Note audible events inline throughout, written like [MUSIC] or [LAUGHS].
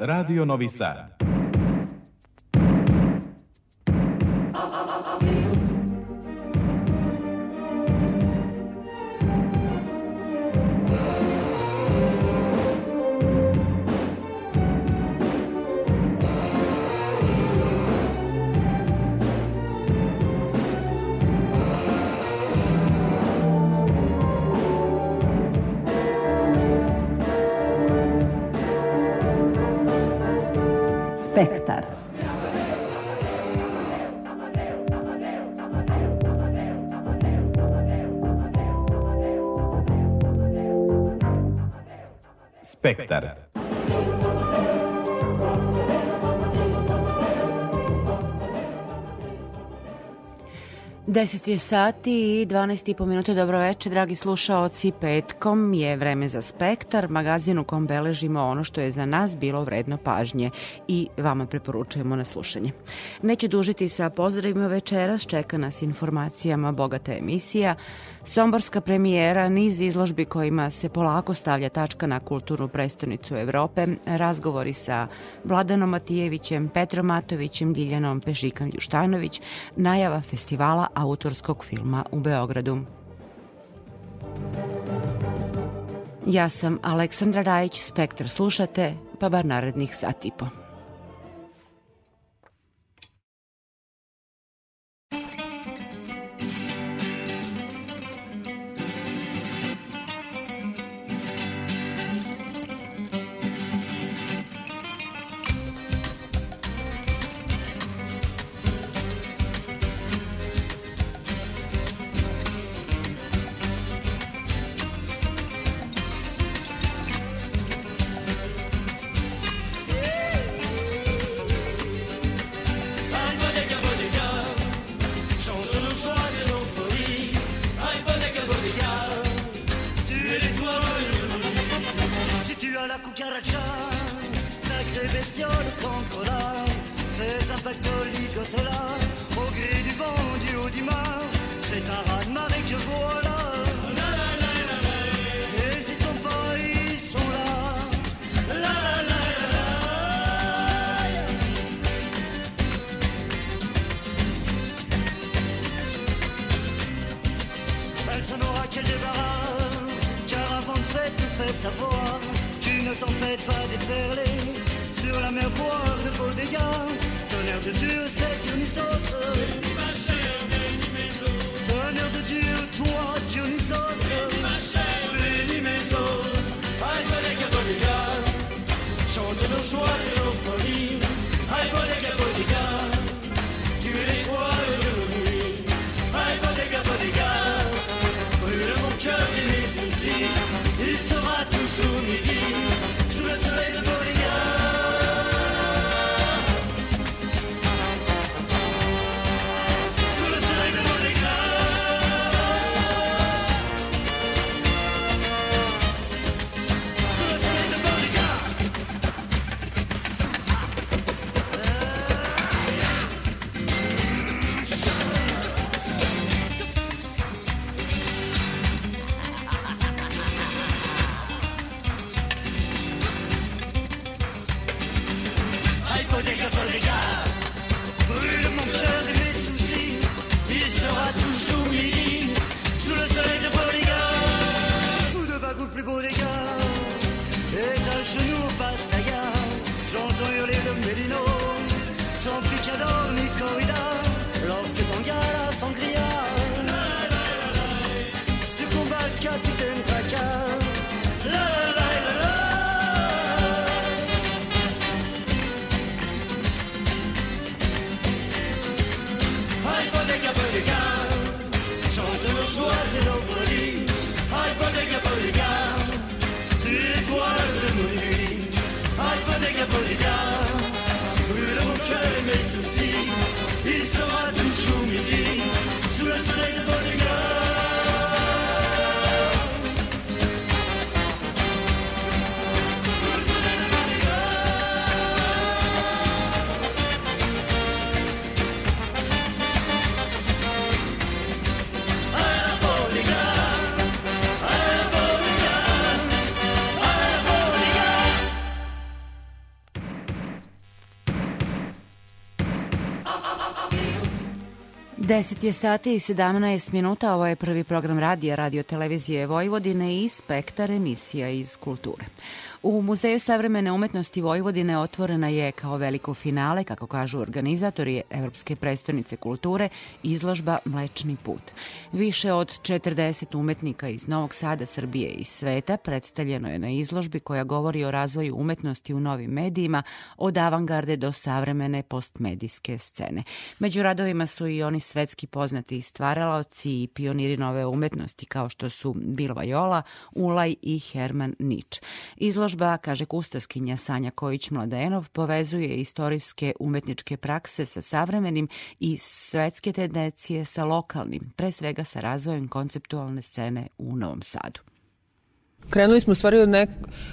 Radio Novi Sad. Spektar. Spektar. 10 je sati i 12 i po minuta. Dobro večer, dragi slušaoci. Petkom je vreme za Spektar, magazin u kom beležimo ono što je za nas bilo vredno pažnje i vama preporučujemo na slušanje. Neće dužiti sa pozdravima večeras, čeka nas informacijama bogata emisija, somborska premijera, niz izložbi kojima se polako stavlja tačka na kulturnu prestonicu Evrope, razgovori sa Vladanom Matijevićem, Petrom Matovićem, Diljanom Pešikan Ljuštanović, najava festivala autorskog filma u Beogradu. Ja sam Aleksandra Rajić, Spektar slušate, pa bar narednih sat i po. 10 je sati i 17 minuta, ovo je prvi program radija Radio Televizije Vojvodine i spektar emisija iz kulture. U Muzeju savremene umetnosti Vojvodine otvorena je kao veliko finale, kako kažu organizatori Evropske prestonice kulture, izložba Mlečni put. Više od 40 umetnika iz Novog Sada, Srbije i sveta predstavljeno je na izložbi koja govori o razvoju umetnosti u novim medijima, od avangarde do savremene postmedijske scene. Među radovima su i oni svetski poznati stvaralaoci i pioniri nove umetnosti kao što su Bilva Jola, Ulaj i Herman Nič. Izložba, kaže kustoskinja Sanja Kojić-Mladenov, povezuje istorijske umetničke prakse sa savremenim i svetske tendencije sa lokalnim, pre svega sa razvojem konceptualne scene u Novom Sadu. Krenuli smo stvari od nek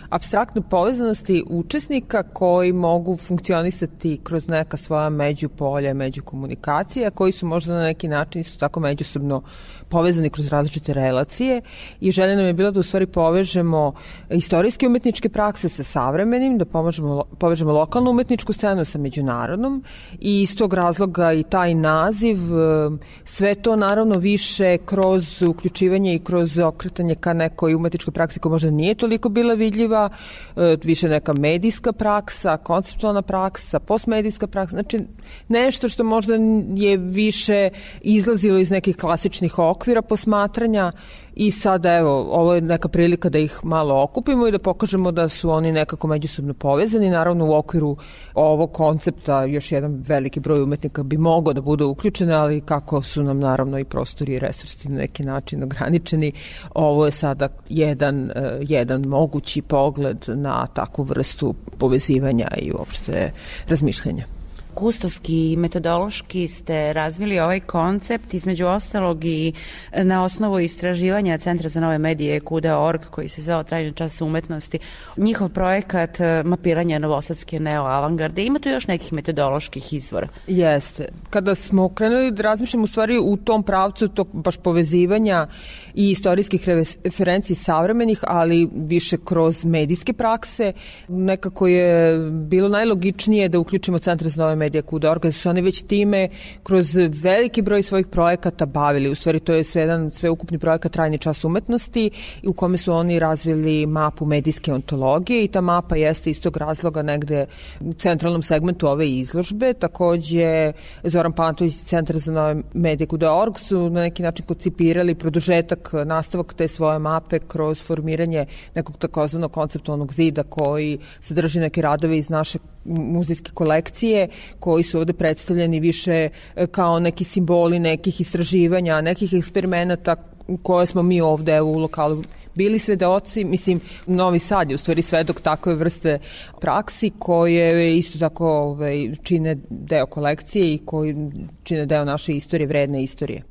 abstraktne povezanosti učesnika koji mogu funkcionisati kroz neka svoja međupolja, međukomunikacije, koji su možda na neki način isto tako međusobno povezani kroz različite relacije i želja nam je bila da u stvari povežemo istorijske umetničke prakse sa savremenim, da povežemo, povežemo lokalnu umetničku scenu sa međunarodnom i iz tog razloga i taj naziv, e, sve to naravno više kroz uključivanje i kroz okretanje ka nekoj umetničkoj praksi koja možda nije toliko bila vidljiva, e, više neka medijska praksa, konceptualna praksa, postmedijska praksa, znači nešto što možda je više izlazilo iz nekih klasičnih okvira posmatranja i sada evo, ovo je neka prilika da ih malo okupimo i da pokažemo da su oni nekako međusobno povezani. Naravno u okviru ovog koncepta još jedan veliki broj umetnika bi mogao da bude uključen, ali kako su nam naravno i prostori i resursi na neki način ograničeni, ovo je sada jedan, eh, jedan mogući pogled na takvu vrstu povezivanja i uopšte razmišljanja kustoski i metodološki ste razvili ovaj koncept, između ostalog i na osnovu istraživanja Centra za nove medije Kuda.org koji se zove Trajni čas umetnosti. Njihov projekat e, mapiranja novosadske neoavangarde. Ima tu još nekih metodoloških izvora? Jeste. Kada smo krenuli da razmišljamo u stvari u tom pravcu tog baš povezivanja i istorijskih referencij savremenih, ali više kroz medijske prakse, nekako je bilo najlogičnije da uključimo Centar za nove medije Media Kuda oni već time kroz veliki broj svojih projekata bavili. U stvari to je sve jedan sveukupni projekat Trajni čas umetnosti u kome su oni razvili mapu medijske ontologije i ta mapa jeste iz tog razloga negde u centralnom segmentu ove izložbe. Takođe Zoran Pantović iz Centra za nove medije Kuda.org su na neki način koncipirali produžetak, nastavak te svoje mape kroz formiranje nekog takozvanog konceptualnog zida koji sadrži neke radove iz naše muzejske kolekcije koji su ovde predstavljeni više e, kao neki simboli nekih istraživanja, nekih eksperimenata koje smo mi ovde u lokalu bili svedoci, mislim, Novi Sad je u stvari svedok takve vrste praksi koje isto tako ovaj, čine deo kolekcije i koji čine deo naše istorije, vredne istorije.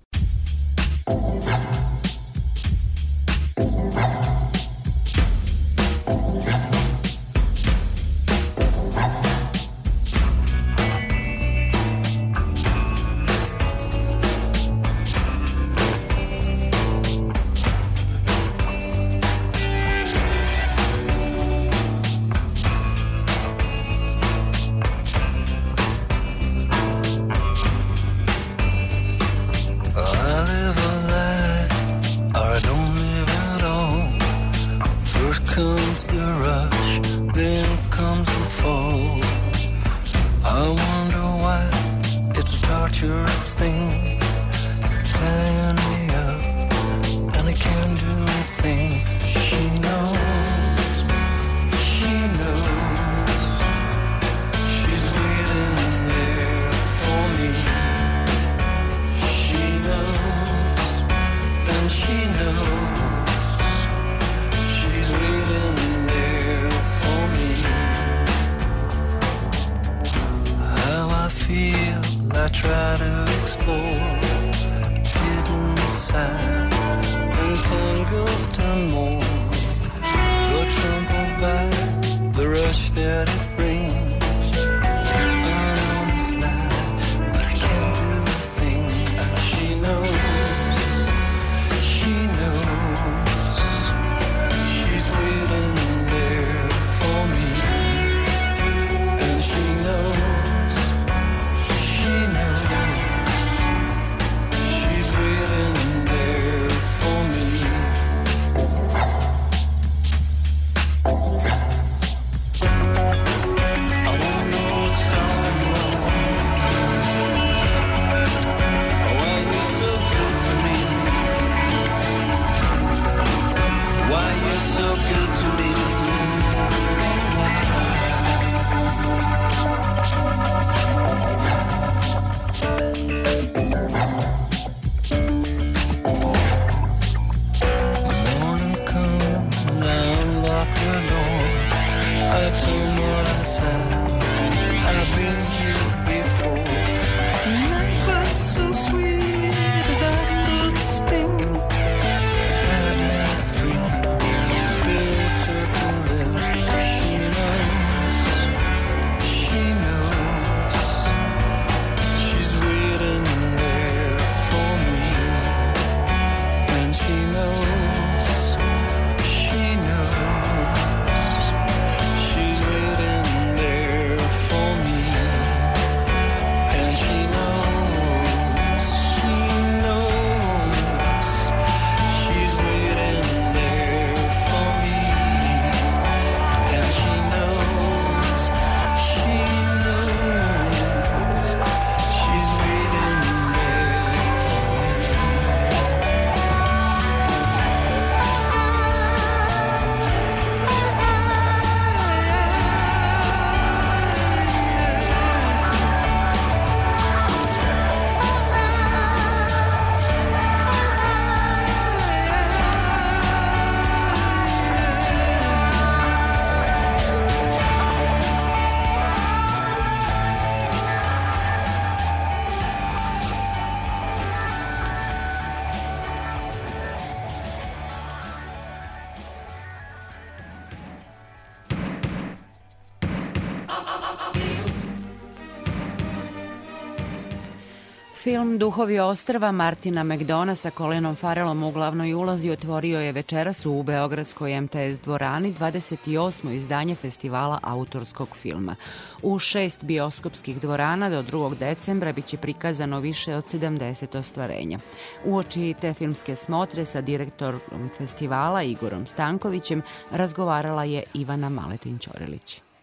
Film Duhovi ostrva Martina McDona sa Colenom Farelom u glavnoj ulozi otvorio je večeras u Beogradskoj MTS dvorani 28. izdanje festivala autorskog filma. U šest bioskopskih dvorana do 2. decembra biće prikazano više od 70 ostvarenja. Uoči te filmske smotre sa direktorom festivala Igorom Stankovićem razgovarala je Ivana Maletin-Ćorilić.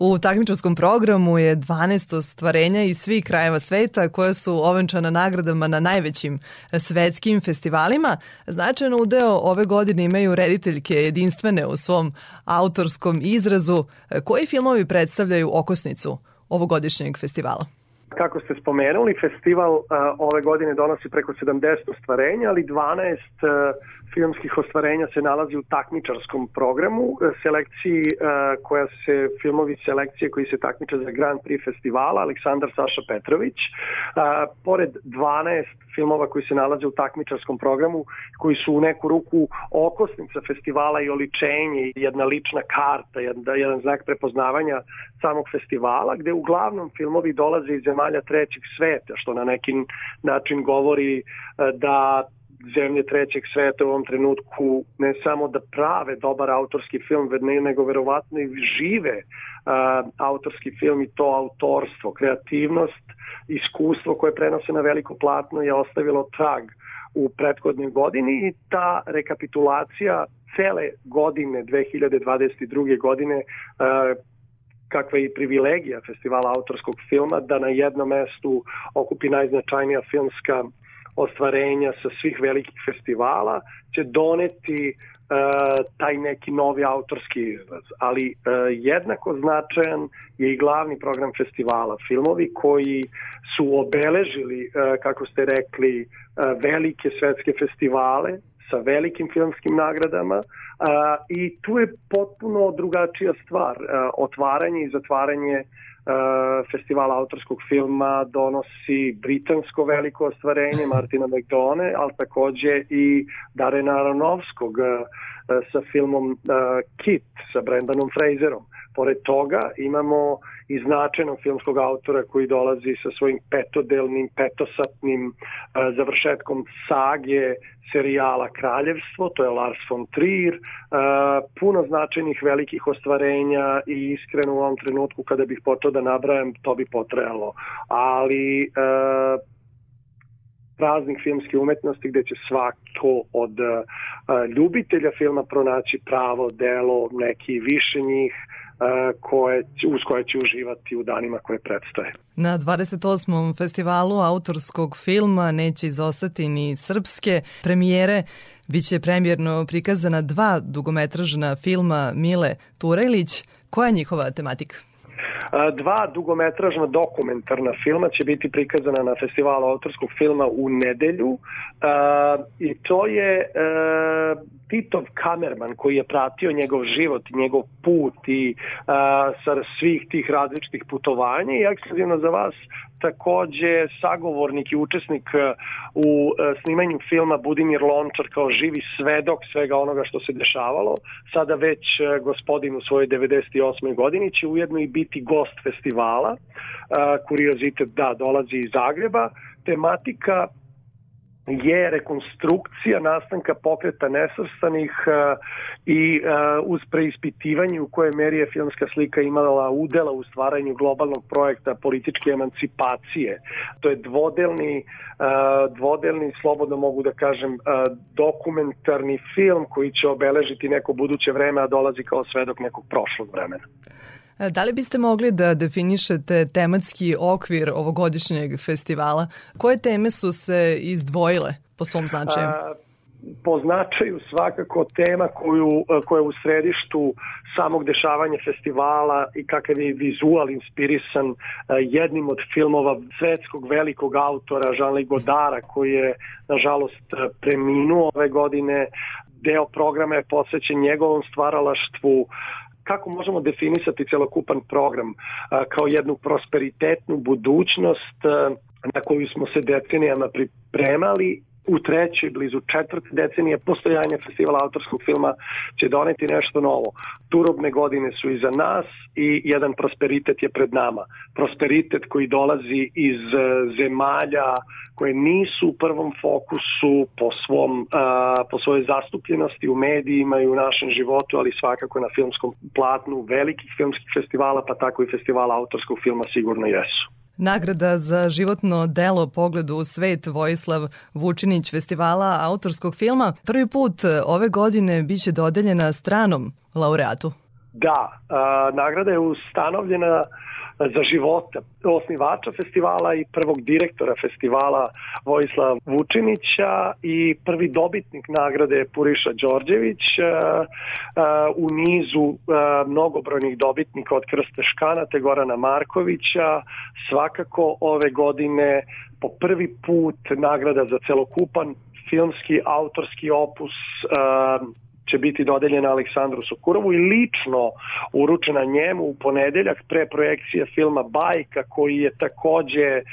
U takmičarskom programu je 12 ostvarenja iz svih krajeva sveta koje su ovenčana nagradama na najvećim svetskim festivalima. Značajno udeo ove godine imaju rediteljke jedinstvene u svom autorskom izrazu. Koji filmovi predstavljaju okosnicu ovogodišnjeg festivala? Kako ste spomenuli, festival uh, ove godine donosi preko 70 ostvarenja, ali 12 uh, filmskih ostvarenja se nalazi u takmičarskom programu, uh, selekciji uh, koja se, filmovi selekcije koji se takmiče za Grand Prix festivala, Aleksandar Saša Petrović. Uh, pored 12 filmova koji se nalaze u takmičarskom programu, koji su u neku ruku okosnica festivala i oličenje, jedna lična karta, jedan, jedan znak prepoznavanja samog festivala, gde uglavnom filmovi dolaze iz zemalja trećeg sveta, što na neki način govori e, da zemlje trećeg sveta u ovom trenutku ne samo da prave dobar autorski film, nego verovatno i žive uh, autorski film i to autorstvo, kreativnost, iskustvo koje prenose na veliko platno je ostavilo trag u prethodnoj godini i ta rekapitulacija cele godine 2022. godine uh, kakva je i privilegija festivala autorskog filma da na jednom mestu okupi najznačajnija filmska ostvarenja sa svih velikih festivala će doneti uh, taj neki novi autorski izraz. Ali uh, jednako značajan je i glavni program festivala. Filmovi koji su obeležili, uh, kako ste rekli, velike svetske festivale sa velikim filmskim nagradama, i tu je potpuno drugačija stvar. Otvaranje i zatvaranje festivala autorskog filma donosi britansko veliko ostvarenje [LAUGHS] Martina McDone, ali takođe i Darena Aronovskog a, sa filmom a, Kit sa Brendanom Fraserom. Pored toga imamo i značajnog filmskog autora koji dolazi sa svojim petodelnim, petosatnim a, završetkom sage serijala Kraljevstvo, to je Lars von Trier, uh, puno značajnih velikih ostvarenja i iskreno u ovom trenutku kada bih počeo da nabrajam, to bi potrajalo. Ali uh, raznih filmske umetnosti gde će svako od ljubitelja filma pronaći pravo delo, neki više njih, koje, uz koje će uživati u danima koje predstoje. Na 28. festivalu autorskog filma neće izostati ni srpske premijere. Biće premjerno prikazana dva dugometražna filma Mile Turajlić. Koja je njihova tematika? Dva dugometražna dokumentarna filma će biti prikazana na festivalu autorskog filma u nedelju i to je Titov kamerman koji je pratio njegov život, njegov put i sa svih tih različitih putovanja i ekskluzivno za vas takođe sagovornik i učesnik u snimanju filma Budimir Lončar kao živi svedok svega onoga što se dešavalo. Sada već gospodin u svojoj 98. godini će ujedno i biti gost festivala. Kuriozitet da dolazi iz Zagreba. Tematika je rekonstrukcija nastanka pokreta nesvrstanih uh, i uh, uz preispitivanje u kojoj meri je filmska slika imala udela u stvaranju globalnog projekta političke emancipacije. To je dvodelni, dvodelni slobodno mogu da kažem, dokumentarni film koji će obeležiti neko buduće vreme, a dolazi kao svedok nekog prošlog vremena. Da li biste mogli da definišete tematski okvir ovogodišnjeg festivala? Koje teme su se izdvojile po svom značaju? Po značaju svakako tema koju, koja je u središtu samog dešavanja festivala i kakav je vizual inspirisan jednim od filmova svetskog velikog autora Jean-Luc Godara koji je nažalost preminuo ove godine deo programa je posvećen njegovom stvaralaštvu kako možemo definisati celokupan program kao jednu prosperitetnu budućnost na koju smo se decenijama pripremali u trećoj, blizu četvrte decenije postojanja festivala autorskog filma će doneti nešto novo. Turobne godine su iza nas i jedan prosperitet je pred nama. Prosperitet koji dolazi iz e, zemalja koje nisu u prvom fokusu po, svom, uh, po svojoj zastupljenosti u medijima i u našem životu, ali svakako na filmskom platnu velikih filmskih festivala, pa tako i festivala autorskog filma sigurno jesu. Nagrada za životno delo pogledu u svet Vojislav Vučinić festivala autorskog filma prvi put ove godine biće dodeljena stranom laureatu. Da, a, nagrada je ustanovljena za života osnivača festivala i prvog direktora festivala Vojislav Vučinića i prvi dobitnik nagrade Puriša Đorđević u nizu mnogobrojnih dobitnika od Krste Škana te Gorana Markovića. Svakako ove godine po prvi put nagrada za celokupan filmski autorski opus će biti dodeljena Aleksandru Sokurovu i lično uručena njemu u ponedeljak pre projekcije filma Bajka koji je takođe uh,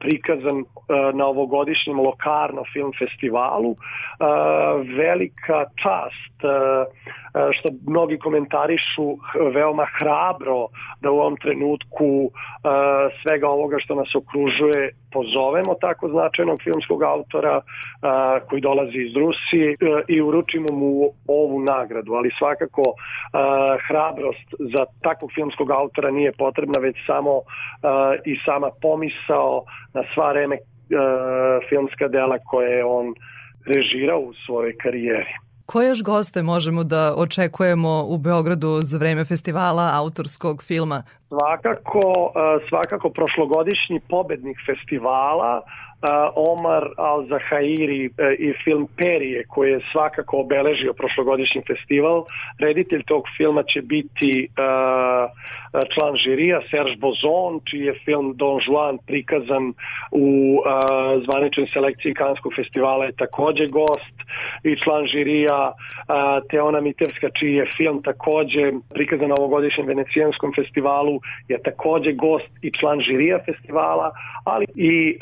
prikazan uh, na ovogodišnjem Lokarno film festivalu. Uh, velika čast što mnogi komentarišu veoma hrabro da u ovom trenutku svega ovoga što nas okružuje pozovemo tako značajnog filmskog autora koji dolazi iz Rusije i uručimo mu ovu nagradu, ali svakako hrabrost za takvog filmskog autora nije potrebna, već samo i sama pomisao na sva vreme filmska dela koje je on režirao u svojoj karijeri. Koje još goste možemo da očekujemo u Beogradu za vreme festivala autorskog filma? Svakako, svakako prošlogodišnji pobednik festivala Omar Al-Zahairi e, i film Perije koji je svakako obeležio prošlogodišnji festival. Reditelj tog filma će biti član žirija Serge Bozon, čiji je film Don Juan prikazan u zvaničnoj selekciji Kanskog festivala je takođe gost i član žirija Teona Mitevska, čiji je film takođe prikazan na ovogodišnjem venecijanskom festivalu je takođe gost i član žirija festivala, ali i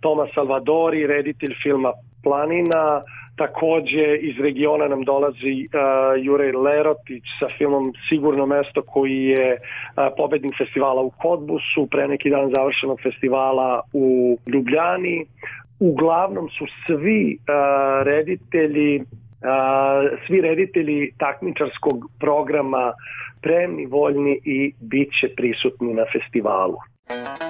to Toma Salvadori, reditelj filma Planina, takođe iz regiona nam dolazi uh, Jurej Lerotić sa filmom Sigurno mesto koji je uh, pobednik festivala u Kodbusu, pre neki dan završenog festivala u Ljubljani. Uglavnom su svi uh, reditelji Uh, svi reditelji takmičarskog programa spremni, voljni i bit će prisutni na festivalu. E,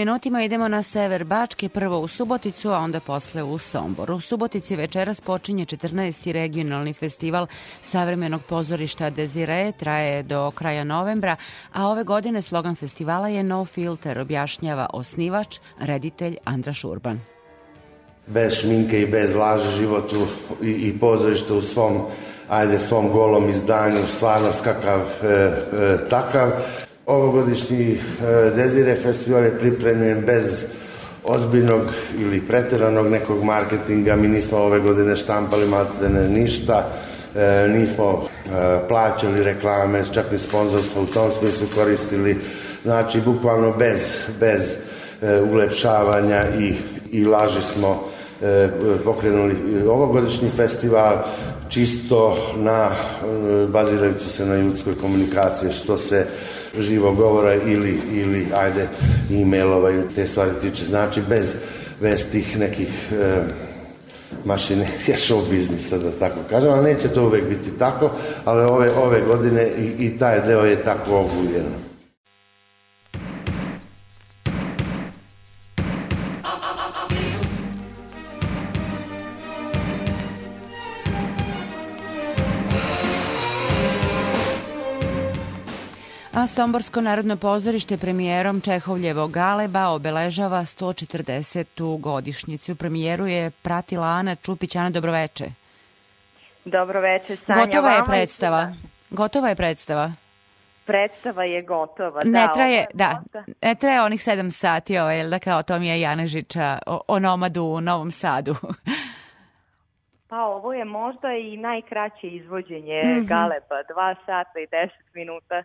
minutima idemo na sever Bačke, prvo u Suboticu, a onda posle u Sombor. U Subotici večeras počinje 14. regionalni festival savremenog pozorišta Desire, traje do kraja novembra, a ove godine slogan festivala je No Filter, objašnjava osnivač, reditelj Andra Šurban. Bez šminke i bez laže životu i, i pozorište u svom ajde svom golom izdanju, stvarnost kakav e, e, takav. Ovogodišnji e, Dezire festival je pripremljen bez ozbiljnog ili preteranog nekog marketinga. Mi nismo ove godine štampali maltene ništa, e, nismo e, plaćali reklame, čak ni sponzorstvo u tom smislu koristili. Znači, bukvalno bez, bez ulepšavanja i, i laži smo pokrenuli ovogodišnji festival čisto na, bazirajući se na ljudskoj komunikaciji, što se živo govora ili, ili ajde, e-mailova i te stvari tiče. Znači, bez, bez tih nekih e, mašine [LAUGHS] je show biznisa, da tako kažem, ali neće to uvek biti tako, ali ove, ove godine i, i taj deo je tako oguljen. A Somborsko narodno pozorište premijerom Čehovljevog Galeba obeležava 140. godišnjicu. Premijeru je pratila Ana Čupić. Ana, dobroveče. Dobroveče, Sanja. Gotova je predstava. Gotova je predstava. Predstava je gotova. Ne da, traje, da, ne traje onih sedam sati, ovaj, da kao Tomija Janežića o, o nomadu u Novom Sadu. [LAUGHS] Pa ovo je možda i najkraće izvođenje mm -hmm. Galeba, dva sata i deset minuta.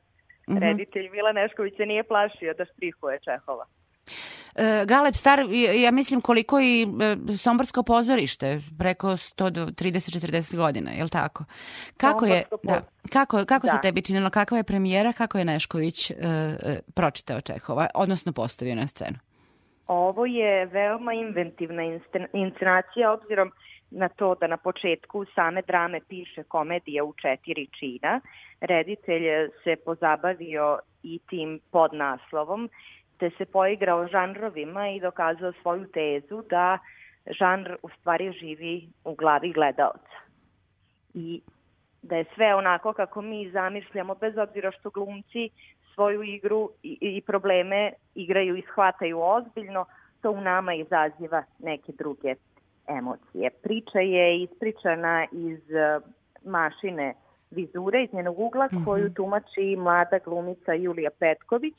-hmm. Reditelj Vila Nešković se nije plašio da štrihuje Čehova. E, Galeb star, ja mislim koliko i e, Somborsko pozorište, preko 130-40 godina, je li tako? Kako je, da, kako, kako da. se tebi činilo, kakva je premijera, kako je Nešković e, e, pročitao Čehova, odnosno postavio na scenu? Ovo je veoma inventivna inscenacija, obzirom na to da na početku same drame piše komedija u četiri čina. Reditelj se pozabavio i tim podnaslovom, te se poigrao žanrovima i dokazao svoju tezu da žanr u stvari živi u glavi gledaoca. I da je sve onako kako mi zamišljamo, bez obzira što glumci svoju igru i, i probleme igraju i shvataju ozbiljno, to u nama izaziva neke druge emocije. Priča je ispričana iz uh, mašine vizure, iz njenog ugla, mm -hmm. koju tumači mlada glumica Julija Petković,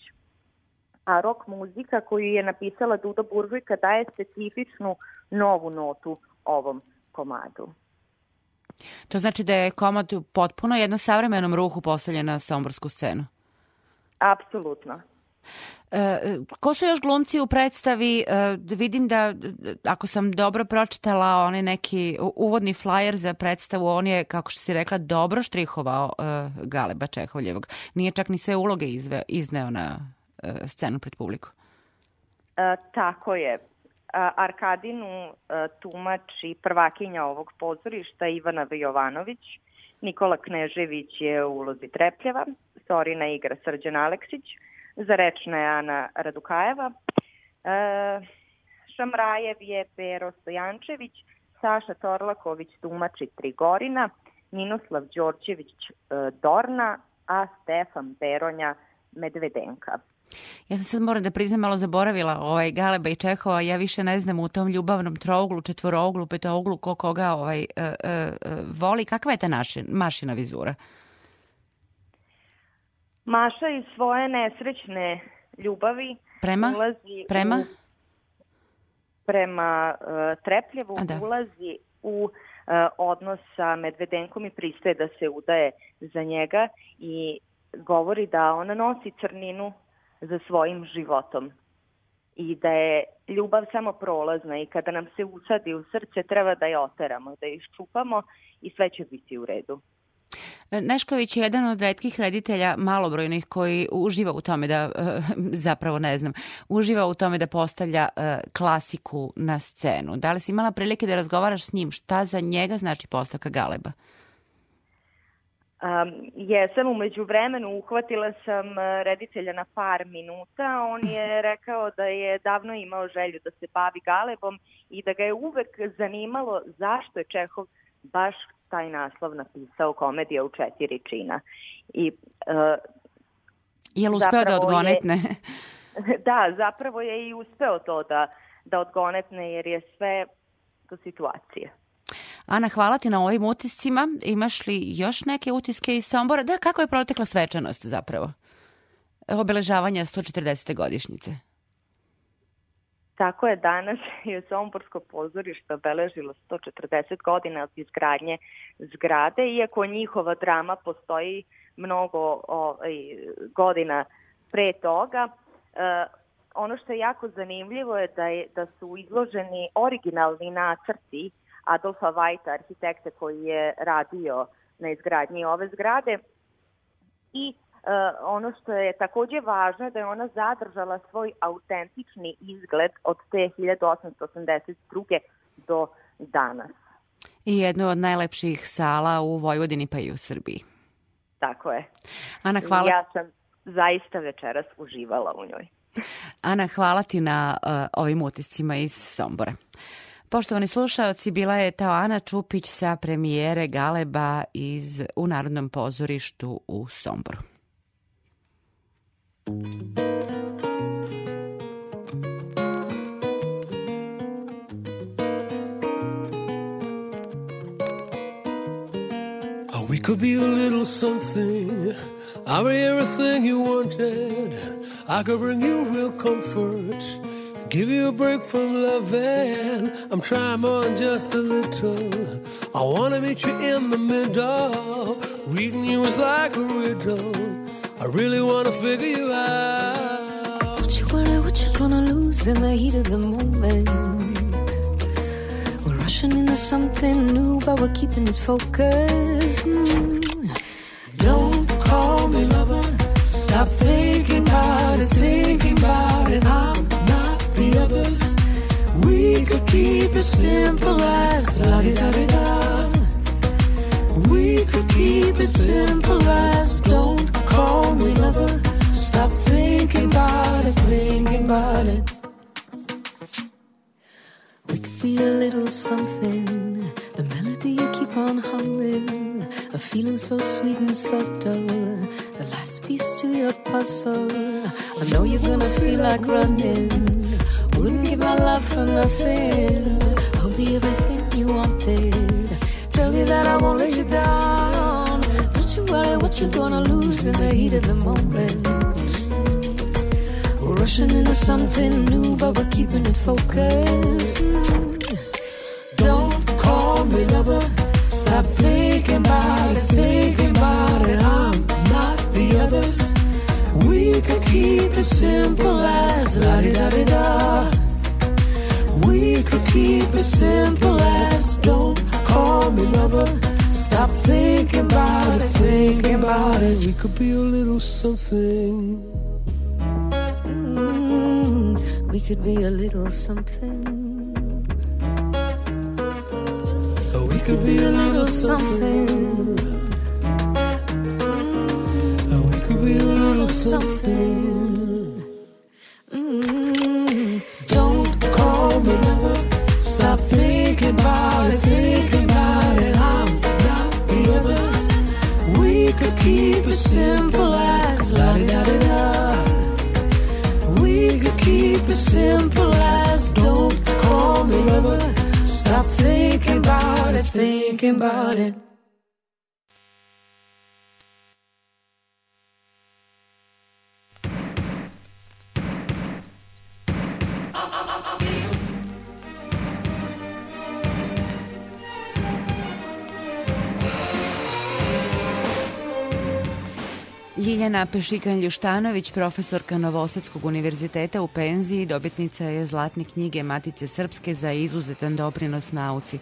a rock muzika koju je napisala Duda Buržujka daje specifičnu novu notu ovom komadu. To znači da je komad potpuno jedno savremenom ruhu postavljen na somborsku scenu? Apsolutno. E, ko su još glumci u predstavi? E, vidim da, ako sam dobro pročitala onaj neki uvodni flyer za predstavu, on je, kako što si rekla, dobro štrihovao e, Galeba Čehovljevog. Nije čak ni sve uloge izve, izneo na scenu pred publiku. E, tako je. Arkadinu tumači prvakinja ovog pozorišta Ivana Jovanović, Nikola Knežević je u ulozi Trepljeva, Sorina igra Srđan Aleksić, za rečna je Ana Radukajeva. E, Šamrajev je Pero Stojančević, Saša Torlaković tumači Trigorina, Ninoslav Đorđević e, Dorna, a Stefan Beronja Medvedenka. Ja sam sad moram da priznam malo zaboravila ovaj Galeba i Čehova, ja više ne znam u tom ljubavnom trouglu, četvorouglu, petouglu ko koga ovaj, uh, uh, voli. Kakva je ta naši, mašina vizura? Maša iz svoje nesrećne ljubavi prema? ulazi prema? U, prema uh, Trepljevu da. ulazi u uh, odnos sa Medvedenkom i pristaje da se udaje za njega i govori da ona nosi crninu za svojim životom i da je ljubav samo prolazna i kada nam se usadi u srce treba da je oteramo, da je iščupamo i sve će biti u redu. Nešković je jedan od redkih reditelja malobrojnih koji uživa u tome da, [LAUGHS] zapravo ne znam, uživa u tome da postavlja e, klasiku na scenu. Da li si imala prilike da razgovaraš s njim? Šta za njega znači postavka Galeba? Um, jesam umeđu vremenu, uhvatila sam reditelja na par minuta, on je [LAUGHS] rekao da je davno imao želju da se bavi Galebom i da ga je uvek zanimalo zašto je Čehov baš taj naslov napisao komedija u četiri čina. I, uh, je li uspeo da odgonetne? Je, [LAUGHS] [LAUGHS] da, zapravo je i uspeo to da, da odgonetne jer je sve do situacije. Ana, hvala ti na ovim utiscima. Imaš li još neke utiske iz Sombora? Da, kako je protekla svečanost zapravo? Obeležavanja 140. godišnjice. Tako je, danas [LAUGHS] je Somborsko pozorište obeležilo 140 godina od izgradnje zgrade, iako njihova drama postoji mnogo ovaj, godina pre toga. E, ono što je jako zanimljivo je da, je da su izloženi originalni nacrti Adolfa Vajta, arhitekta koji je radio na izgradnji ove zgrade i ono što je takođe važno je da je ona zadržala svoj autentični izgled od te 1882. do danas. I jednu od najlepših sala u Vojvodini pa i u Srbiji. Tako je. Ana, hvala. Ja sam zaista večeras uživala u njoj. Ana, hvala ti na uh, ovim utiscima iz Sombora. Poštovani slušaoci, bila je ta Ana Čupić sa premijere Galeba iz, u Narodnom pozorištu u Somboru. Oh, we could be a little something. I'll be everything you wanted. I could bring you real comfort. Give you a break from loving. I'm trying more just a little. I wanna meet you in the middle. Reading you is like a riddle. I really wanna figure you out. Don't you worry what you're gonna lose in the heat of the moment. We're rushing into something new, but we're keeping it focused. Mm. Don't call me lover. Stop thinking about it, thinking about it. I'm not the others. We could keep it simple as la di da di da. We could keep it simple as don't call me lover. Stop thinking about it, thinking about it. We could be a little something. The melody you keep on humming. A feeling so sweet and subtle. The last piece to your puzzle. I know you're gonna feel like running. Wouldn't give my love for nothing. I'll be everything you wanted. Tell you that I won't let you down. Don't you worry what you're gonna lose in the heat of the moment. We're rushing into something new, but we're keeping it focused. Don't call me lover. Stop thinking about it, thinking about it. I'm not the others. We could keep it simple as la di da di da. We could keep it simple as don't call me lover. Stop thinking about it, thinking about it. We could be a little something. Mm, we could be a little something. Oh, we could be a little something. Ljiljana Pešikan-Ljuštanović, profesorka Novosadskog univerziteta u penziji, dobitnica je zlatne knjige Matice Srpske za izuzetan doprinos nauci.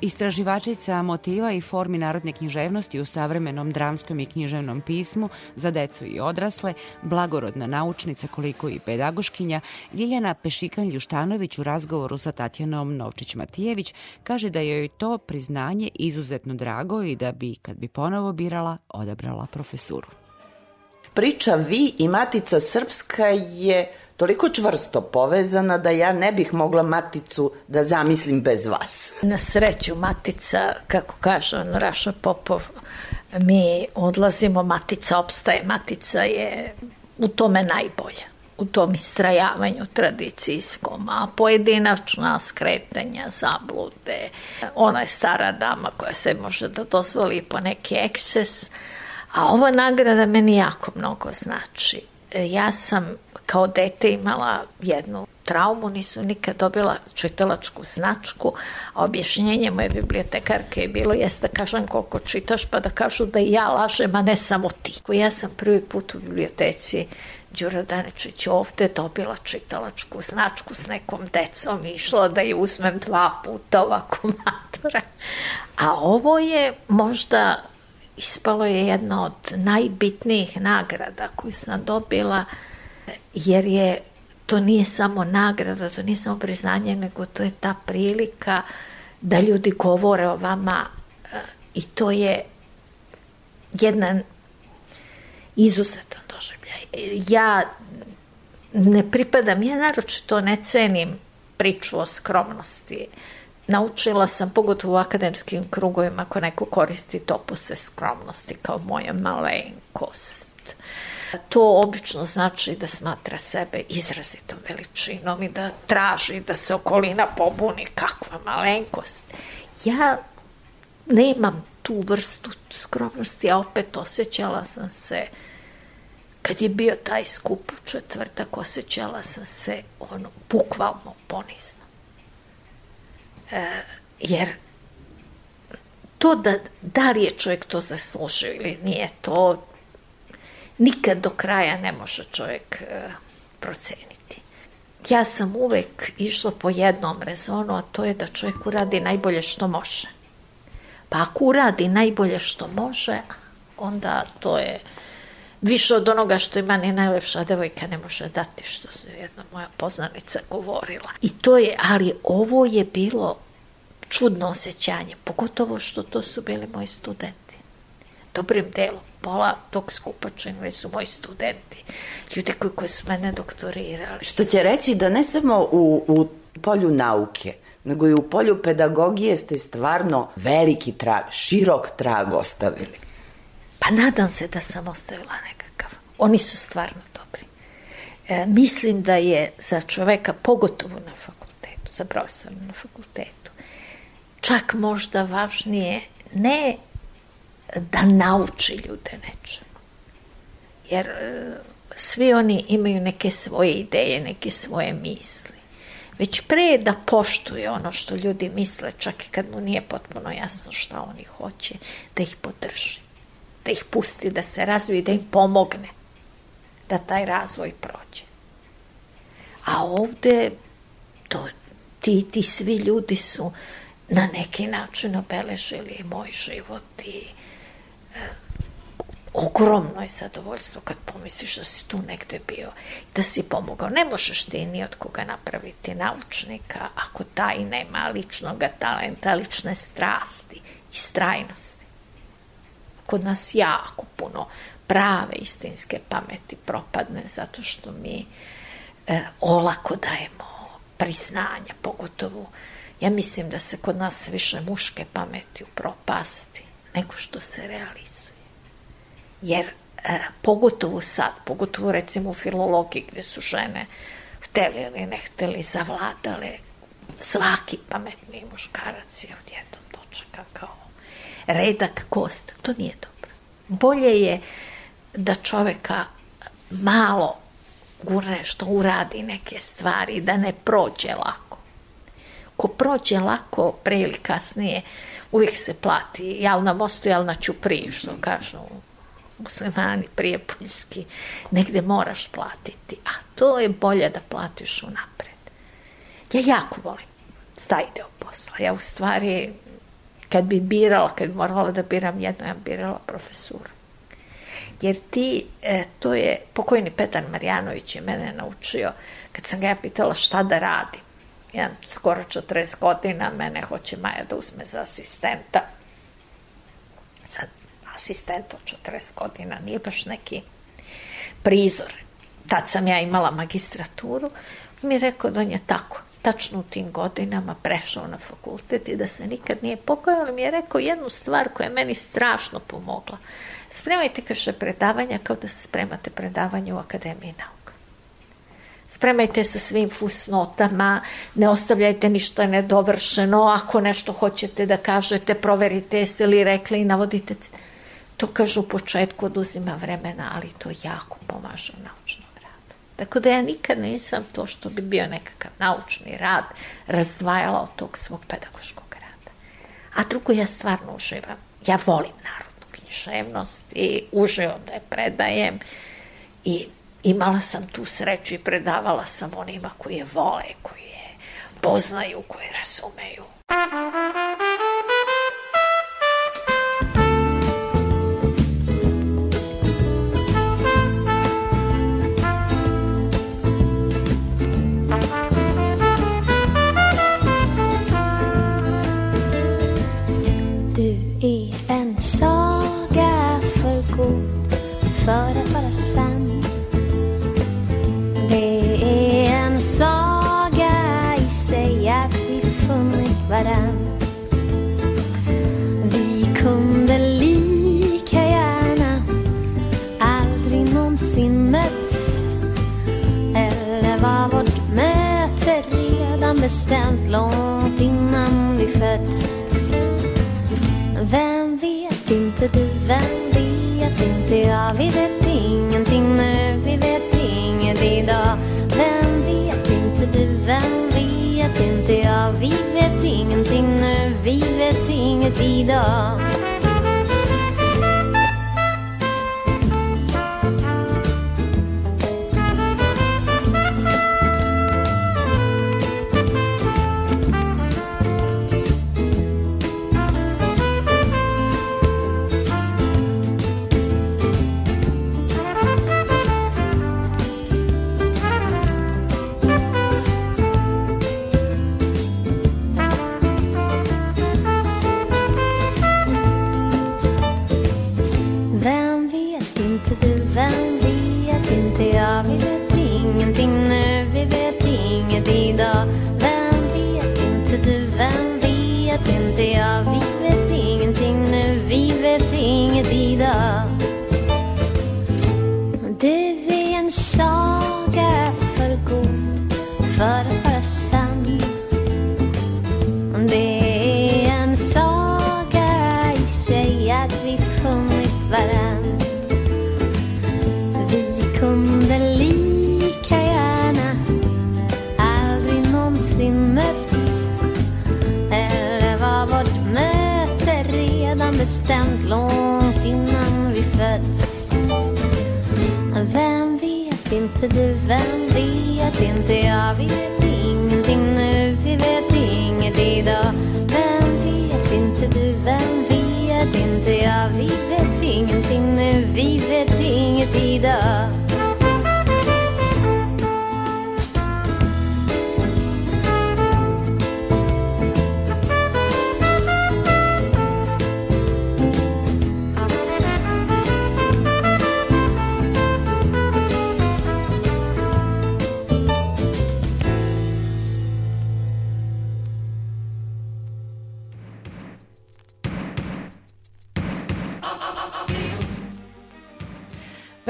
Istraživačica motiva i formi narodne književnosti u savremenom dramskom i književnom pismu za decu i odrasle, blagorodna naučnica koliko i pedagoškinja, Ljiljana Pešikan-Ljuštanović u razgovoru sa Tatjanom Novčić-Matijević kaže da joj to priznanje izuzetno drago i da bi, kad bi ponovo birala, odabrala profesuru. Priča Vi i Matica Srpska je toliko čvrsto povezana da ja ne bih mogla Maticu da zamislim bez vas. Na sreću Matica, kako kaže on Raša Popov, mi odlazimo, Matica opstaje, Matica je u tome najbolja u tom istrajavanju tradicijskom, a pojedinačna skretanja, zablude. Ona je stara dama koja se može da dozvoli po neki ekses, a ova nagrada meni jako mnogo znači. Ja sam kao dete imala jednu traumu, nisu nikad dobila čitalačku značku, a objašnjenje moje bibliotekarke je bilo jeste da kažem koliko čitaš, pa da kažu da ja lažem, a ne samo ti. Ja sam prvi put u biblioteci Đura Danečić ovde dobila čitalačku značku s nekom decom i išla da je uzmem dva puta ovako [LAUGHS] matora. A ovo je možda ispalo je jedna od najbitnijih nagrada koju sam dobila jer je to nije samo nagrada, to nije samo priznanje, nego to je ta prilika da ljudi govore o vama e, i to je jedan izuzetan doživljaj. Ja ne pripadam, ja naročito ne cenim priču o skromnosti. Naučila sam, pogotovo u akademskim krugovima, ako neko koristi topuse skromnosti kao moja malenkost To obično znači da smatra sebe izrazitom veličinom i da traži da se okolina pobuni kakva malenkost. Ja nemam tu vrstu skromnosti, a opet osjećala sam se kad je bio taj skup u četvrtak, osjećala sam se ono, bukvalno ponizno. E, jer to da, da li je čovjek to zaslužio ili nije, to nikad do kraja ne može čovjek e, proceniti. Ja sam uvek išla po jednom rezonu, a to je da čovjek uradi najbolje što može. Pa ako uradi najbolje što može, onda to je više od onoga što ima ni najlepša devojka ne može dati, što je jedna moja poznanica govorila. I to je, ali ovo je bilo čudno osjećanje, pogotovo što to su bili moji studenti. Dobrim delom, pola tog skupa činili su moji studenti, ljudi koji, koji su mene doktorirali. Što će reći da ne samo u, u polju nauke, nego i u polju pedagogije ste stvarno veliki trag, širok trag ostavili. Pa nadam se da sam ostavila nekakav. Oni su stvarno dobri. E, mislim da je za čoveka, pogotovo na fakultetu, za profesora na fakultetu, čak možda važnije ne da nauči ljude nečemu. Jer e, svi oni imaju neke svoje ideje, neke svoje misli. Već pre da poštuje ono što ljudi misle, čak i kad mu nije potpuno jasno šta oni hoće, da ih podrži, da ih pusti da se razvije, da im pomogne da taj razvoj prođe. A ovde to, ti, ti svi ljudi su na neki način obeležili moj život i ogromno je zadovoljstvo kad pomisliš da si tu negde bio da si pomogao. Ne možeš ti ni od koga napraviti naučnika ako taj nema ličnog talenta, lične strasti i strajnosti. Kod nas jako puno prave istinske pameti propadne zato što mi e, olako dajemo priznanja, pogotovo ja mislim da se kod nas više muške pameti u propasti nego što se realizuje. Jer e, pogotovo sad, pogotovo recimo u filologiji gde su žene hteli ili ne hteli, zavladale, svaki pametni muškarac je odjednom dočekan kao redak kost. To nije dobro. Bolje je da čoveka malo gurne što uradi neke stvari, da ne prođe lako. Ko prođe lako, pre ili kasnije, uvijek se plati, jel na mostu, jel na čupri, što kažu muslimani, prijepoljski, negde moraš platiti, a to je bolje da platiš unapred. Ja jako volim taj deo posla. Ja u stvari, kad bi birala, kad bi morala da biram jedno, ja bi birala profesuru. Jer ti, e, to je, pokojni Petar Marjanović je mene naučio, kad sam ga ja pitala šta da radim, jedan skoro 40 godina, mene hoće Maja da uzme za asistenta. Sad, asistent od 40 godina nije baš neki prizor. Tad sam ja imala magistraturu, mi je rekao da on je tako, tačno u tim godinama prešao na fakultet i da se nikad nije pokojao, ali mi je rekao jednu stvar koja je meni strašno pomogla. Spremajte kaže predavanja kao da se spremate predavanje u Akademiji nauka. Spremajte sa svim fusnotama, ne ostavljajte ništa nedovršeno, ako nešto hoćete da kažete, proverite jeste li rekli i navodite. To kažu u početku oduzima vremena, ali to jako pomaže u naučnom radu. Tako da ja nikad nisam to što bi bio nekakav naučni rad razdvajala od tog svog pedagoškog rada. A drugo, ja stvarno uživam. Ja volim narodnu književnost i uživam da je predajem i imala sam tu sreću i predavala sam onima koji je vole, koji je poznaju, koji razumeju. Du bestämt långt innan vi fötts. Vem vet inte du, vem vet inte jag? Vi vet ingenting nu, vi vet inget idag. Vem vet inte du, vem vet inte jag? Vi vet ingenting nu, vi vet inget idag.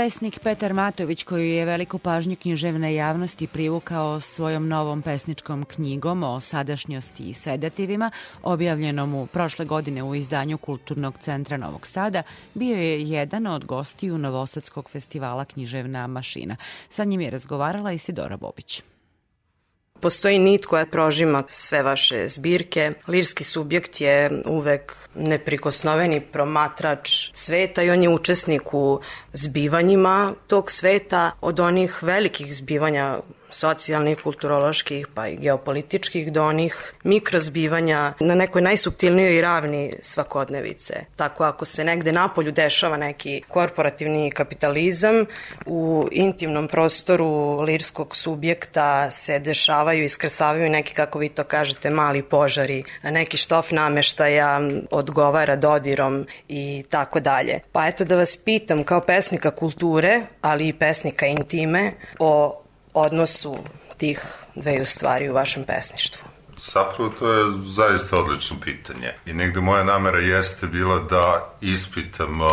Pesnik Petar Matović, koji je veliku pažnju književne javnosti privukao svojom novom pesničkom knjigom o sadašnjosti i sedativima, objavljenom u prošle godine u izdanju Kulturnog centra Novog Sada, bio je jedan od gostiju Novosadskog festivala Književna mašina. Sa njim je razgovarala Isidora Bobić. Postoji nit koja prožima sve vaše zbirke. Lirski subjekt je uvek neprikosnoveni promatrač sveta i on je učesnik u zbivanjima tog sveta od onih velikih zbivanja socijalnih, kulturoloških pa i geopolitičkih do onih mikrozbivanja na nekoj najsubtilnijoj ravni svakodnevice. Tako ako se negde napolju dešava neki korporativni kapitalizam, u intimnom prostoru lirskog subjekta se dešavaju iskrsavaju neki, kako vi to kažete, mali požari, neki štof nameštaja odgovara dodirom i tako dalje. Pa eto da vas pitam kao pesnika kulture, ali i pesnika intime, o odnosu tih dveju stvari u vašem pesništvu? Zapravo to je zaista odlično pitanje. I negde moja namera jeste bila da ispitam uh,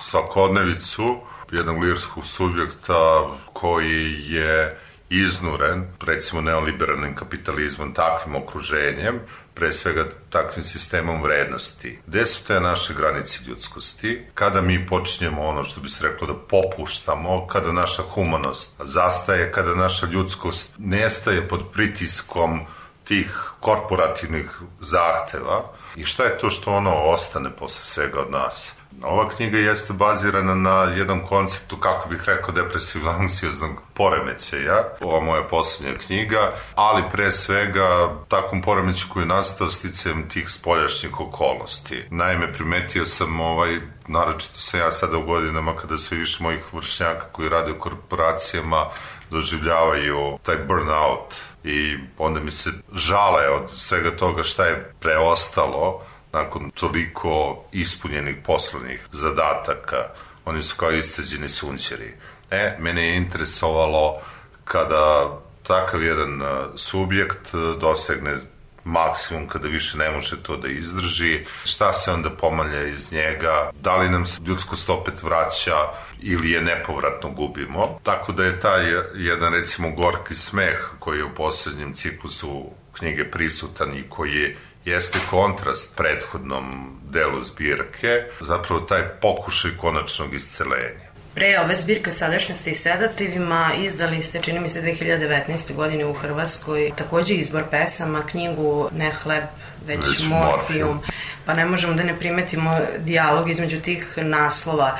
svakodnevicu jednog lirskog subjekta koji je iznuren, recimo neoliberalnim kapitalizmom, takvim okruženjem, pre svega takvim sistemom vrednosti. Gde su te naše granice ljudskosti? Kada mi počinjemo ono što bi se reklo da popuštamo, kada naša humanost zastaje, kada naša ljudskost nestaje pod pritiskom tih korporativnih zahteva i šta je to što ono ostane posle svega od nas? Ova knjiga jeste bazirana na jednom konceptu, kako bih rekao, depresivno-anksioznog [LAUGHS] poremećaja. Ova moja poslednja knjiga, ali pre svega takvom poremeću koji je nastao sticajem tih spoljašnjih okolnosti. Naime, primetio sam ovaj, naročito sam ja sada u godinama kada sve više mojih vršnjaka koji rade u korporacijama doživljavaju taj burnout i onda mi se žale od svega toga šta je preostalo nakon toliko ispunjenih poslovnih zadataka, oni su kao isteđeni sunčeri. E, mene je interesovalo kada takav jedan subjekt dosegne maksimum kada više ne može to da izdrži, šta se onda pomalja iz njega, da li nam se ljudskost opet vraća ili je nepovratno gubimo. Tako da je taj jedan recimo gorki smeh koji je u poslednjem ciklusu knjige prisutan i koji je jeste kontrast prethodnom delu zbirke, zapravo taj pokušaj konačnog iscelenja. Pre ove zbirke sadašnjosti i sedativima izdali ste, čini mi se, 2019. godine u Hrvatskoj takođe izbor pesama, knjigu Ne hleb, već, već morfijum. morfijum. Pa ne možemo da ne primetimo dijalog između tih naslova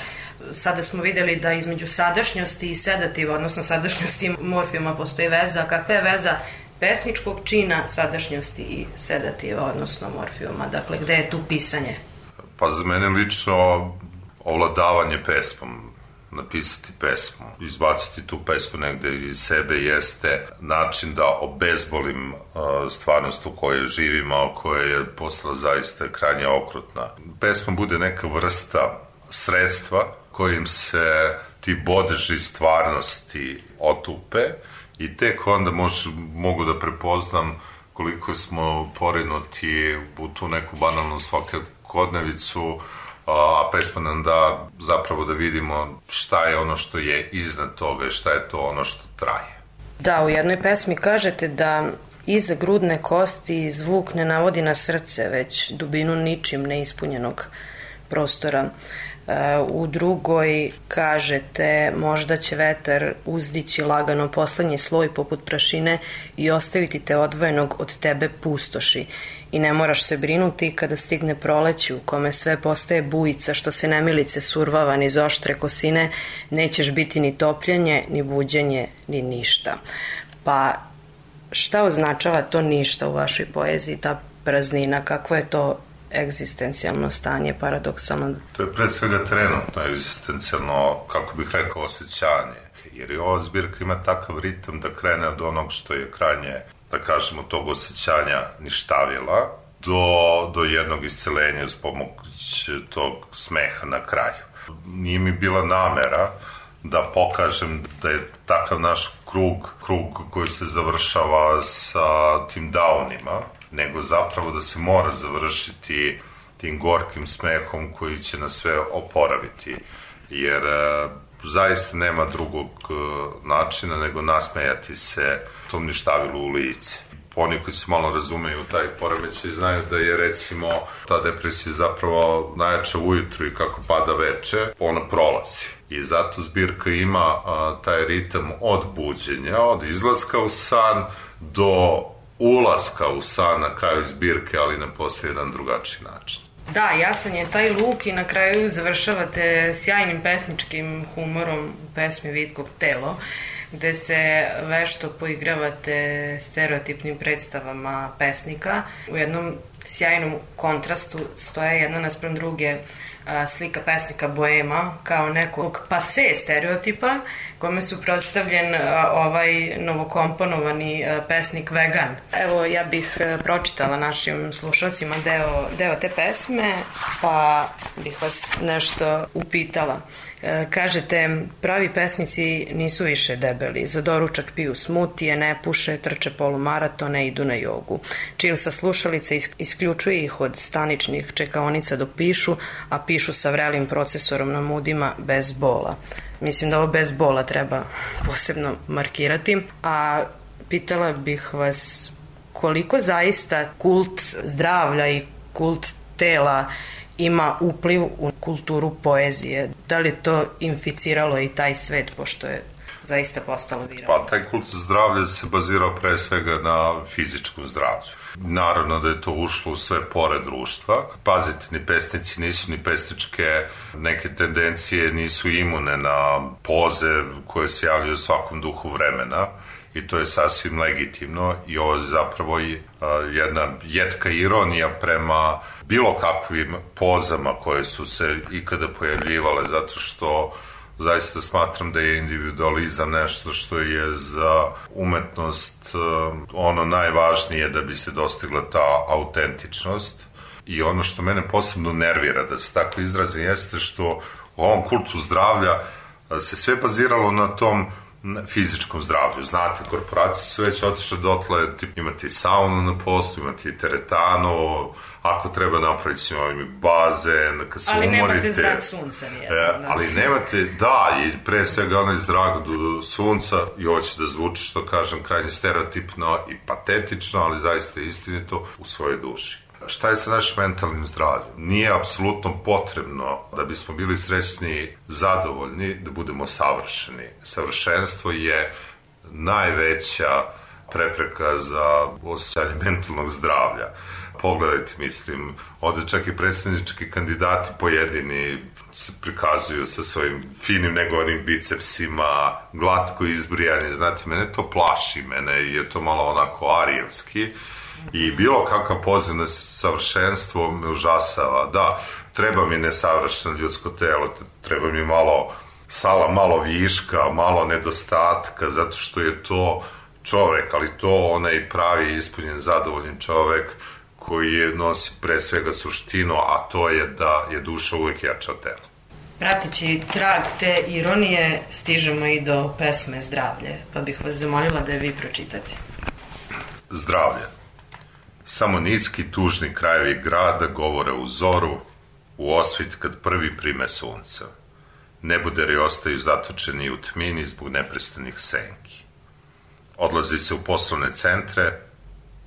sada smo videli da između sadašnjosti i sedativa, odnosno sadašnjosti i morfijuma postoji veza. Kakva je veza pesničkog čina sadašnjosti i sedativa, odnosno morfijuma? Dakle, gde je tu pisanje? Pa za mene lično ovladavanje pesmom, napisati pesmu, izbaciti tu pesmu negde iz sebe jeste način da obezbolim uh, stvarnost u kojoj živimo, a koja je postala zaista krajnje okrutna. Pesma bude neka vrsta sredstva kojim se ti bodeži stvarnosti otupe i tek onda mož, mogu da prepoznam koliko smo porinuti u tu neku banalnu svakodnevicu, a pesma nam da zapravo da vidimo šta je ono što je iznad toga i šta je to ono što traje. Da, u jednoj pesmi kažete da iza grudne kosti zvuk ne navodi na srce, već dubinu ničim neispunjenog prostora. U drugoj kažete možda će vetar uzdići lagano poslednji sloj poput prašine i ostaviti te odvojenog od tebe pustoši i ne moraš se brinuti kada stigne proleći u kome sve postaje bujica što se nemilice survava niz oštre kosine, nećeš biti ni topljenje, ni buđenje, ni ništa. Pa šta označava to ništa u vašoj poeziji, ta praznina, kako je to egzistencijalno stanje, paradoksalno. To je pre svega trenutno egzistencijalno, kako bih rekao, osjećanje. Jer i ova zbirka ima takav ritam da krene od onog što je krajnje, da kažemo, tog osjećanja ništavila, do, do jednog iscelenja uz pomoć tog smeha na kraju. Nije mi bila namera da pokažem da je takav naš krug, krug koji se završava sa tim downima, nego zapravo da se mora završiti tim gorkim smehom koji će nas sve oporaviti. Jer e, zaista nema drugog e, načina nego nasmejati se tom ništavilu u lice. oni koji se malo razumeju taj poremećaj znaju da je recimo ta depresija zapravo najjača ujutru i kako pada veče, ona prolazi. I zato zbirka ima a, taj ritam od buđenja, od izlaska u san do ulaska u san na kraju zbirke, ali na posve jedan drugačiji način. Da, jasan je taj luk i na kraju završavate sjajnim pesničkim humorom u pesmi Vitkog telo, gde se vešto poigravate stereotipnim predstavama pesnika. U jednom sjajnom kontrastu stoje jedna naspram druge slika pesnika Boema kao nekog pase stereotipa kome su predstavljen ovaj novokomponovani pesnik Vegan. Evo, ja bih a, pročitala našim slušalcima deo, deo te pesme, pa bih vas nešto upitala. E, kažete, pravi pesnici nisu više debeli, za doručak piju smutije, ne puše, trče polumaratone, idu na jogu. Čil sa slušalice isključuje ih od staničnih čekaonica dok pišu, a pišu sa vrelim procesorom na mudima bez bola. Mislim da ovo bez bola treba posebno markirati, a pitala bih vas koliko zaista kult zdravlja i kult tela ima upliv u kulturu poezije. Da li to inficiralo i taj svet, pošto je zaista postalo viralno? Pa taj kult zdravlja se bazirao pre svega na fizičkom zdravlju. Naravno da je to ušlo u sve pore društva. Pazite, ni pesnici nisu ni pesničke, neke tendencije nisu imune na poze koje se javljaju u svakom duhu vremena i to je sasvim legitimno i ovo je zapravo jedna jetka ironija prema bilo kakvim pozama koje su se ikada pojavljivale zato što zaista smatram da je individualizam nešto što je za umetnost ono najvažnije da bi se dostigla ta autentičnost. I ono što mene posebno nervira da se tako izrazim jeste što u ovom kultu zdravlja se sve baziralo na tom fizičkom zdravlju. Znate, korporacije su već otišle dotle, tip, imate i saunu na poslu, imate i teretanu, ako treba napraviti s njoj bazen, kad se ali umorite. Ali nemate zrak sunca nijedno. E, da. Ali nemate, da, i pre svega onaj zrak do sunca i hoće da zvuči, što kažem, krajnje stereotipno i patetično, ali zaista istinito u svojoj duši. Šta je sa našim mentalnim zdravljem? Nije apsolutno potrebno da bismo bili srećni, zadovoljni, da budemo savršeni. Savršenstvo je najveća prepreka za osjećanje mentalnog zdravlja. Pogledajte, mislim, ovde čak i predsednički kandidati pojedini se prikazuju sa svojim finim negonim bicepsima, glatko izbrijanje, znate, mene to plaši, mene je to malo onako arijevski, i bilo kakav poziv na savršenstvo me užasava. Da, treba mi nesavršeno ljudsko telo, treba mi malo sala, malo viška, malo nedostatka, zato što je to čovek, ali to onaj pravi ispunjen, zadovoljen čovek koji je nosi pre svega suštinu, a to je da je duša uvek jača tela. Prateći trag te ironije, stižemo i do pesme Zdravlje, pa bih vas zamolila da je vi pročitate. Zdravlje. Samo niski tužni krajevi grada govore u zoru, u osvit kad prvi prime sunca. Nebuderi ostaju zatočeni u tmini zbog neprestanih senki. Odlazi se u poslovne centre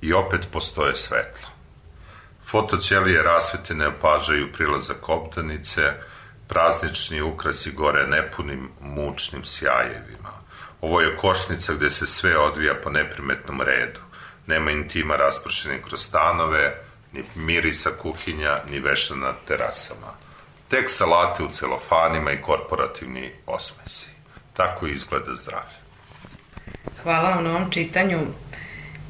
i opet postoje svetlo. Fotoćelije rasvete ne opažaju prilazak obdanice, praznični ukrasi gore nepunim, mučnim sjajevima. Ovo je košnica gde se sve odvija po neprimetnom redu nema intima raspršenih kroz stanove, ni mirisa kuhinja, ni veša na terasama. Tek salate u celofanima i korporativni osmesi. Tako izgleda zdravlje. Hvala vam na ovom čitanju.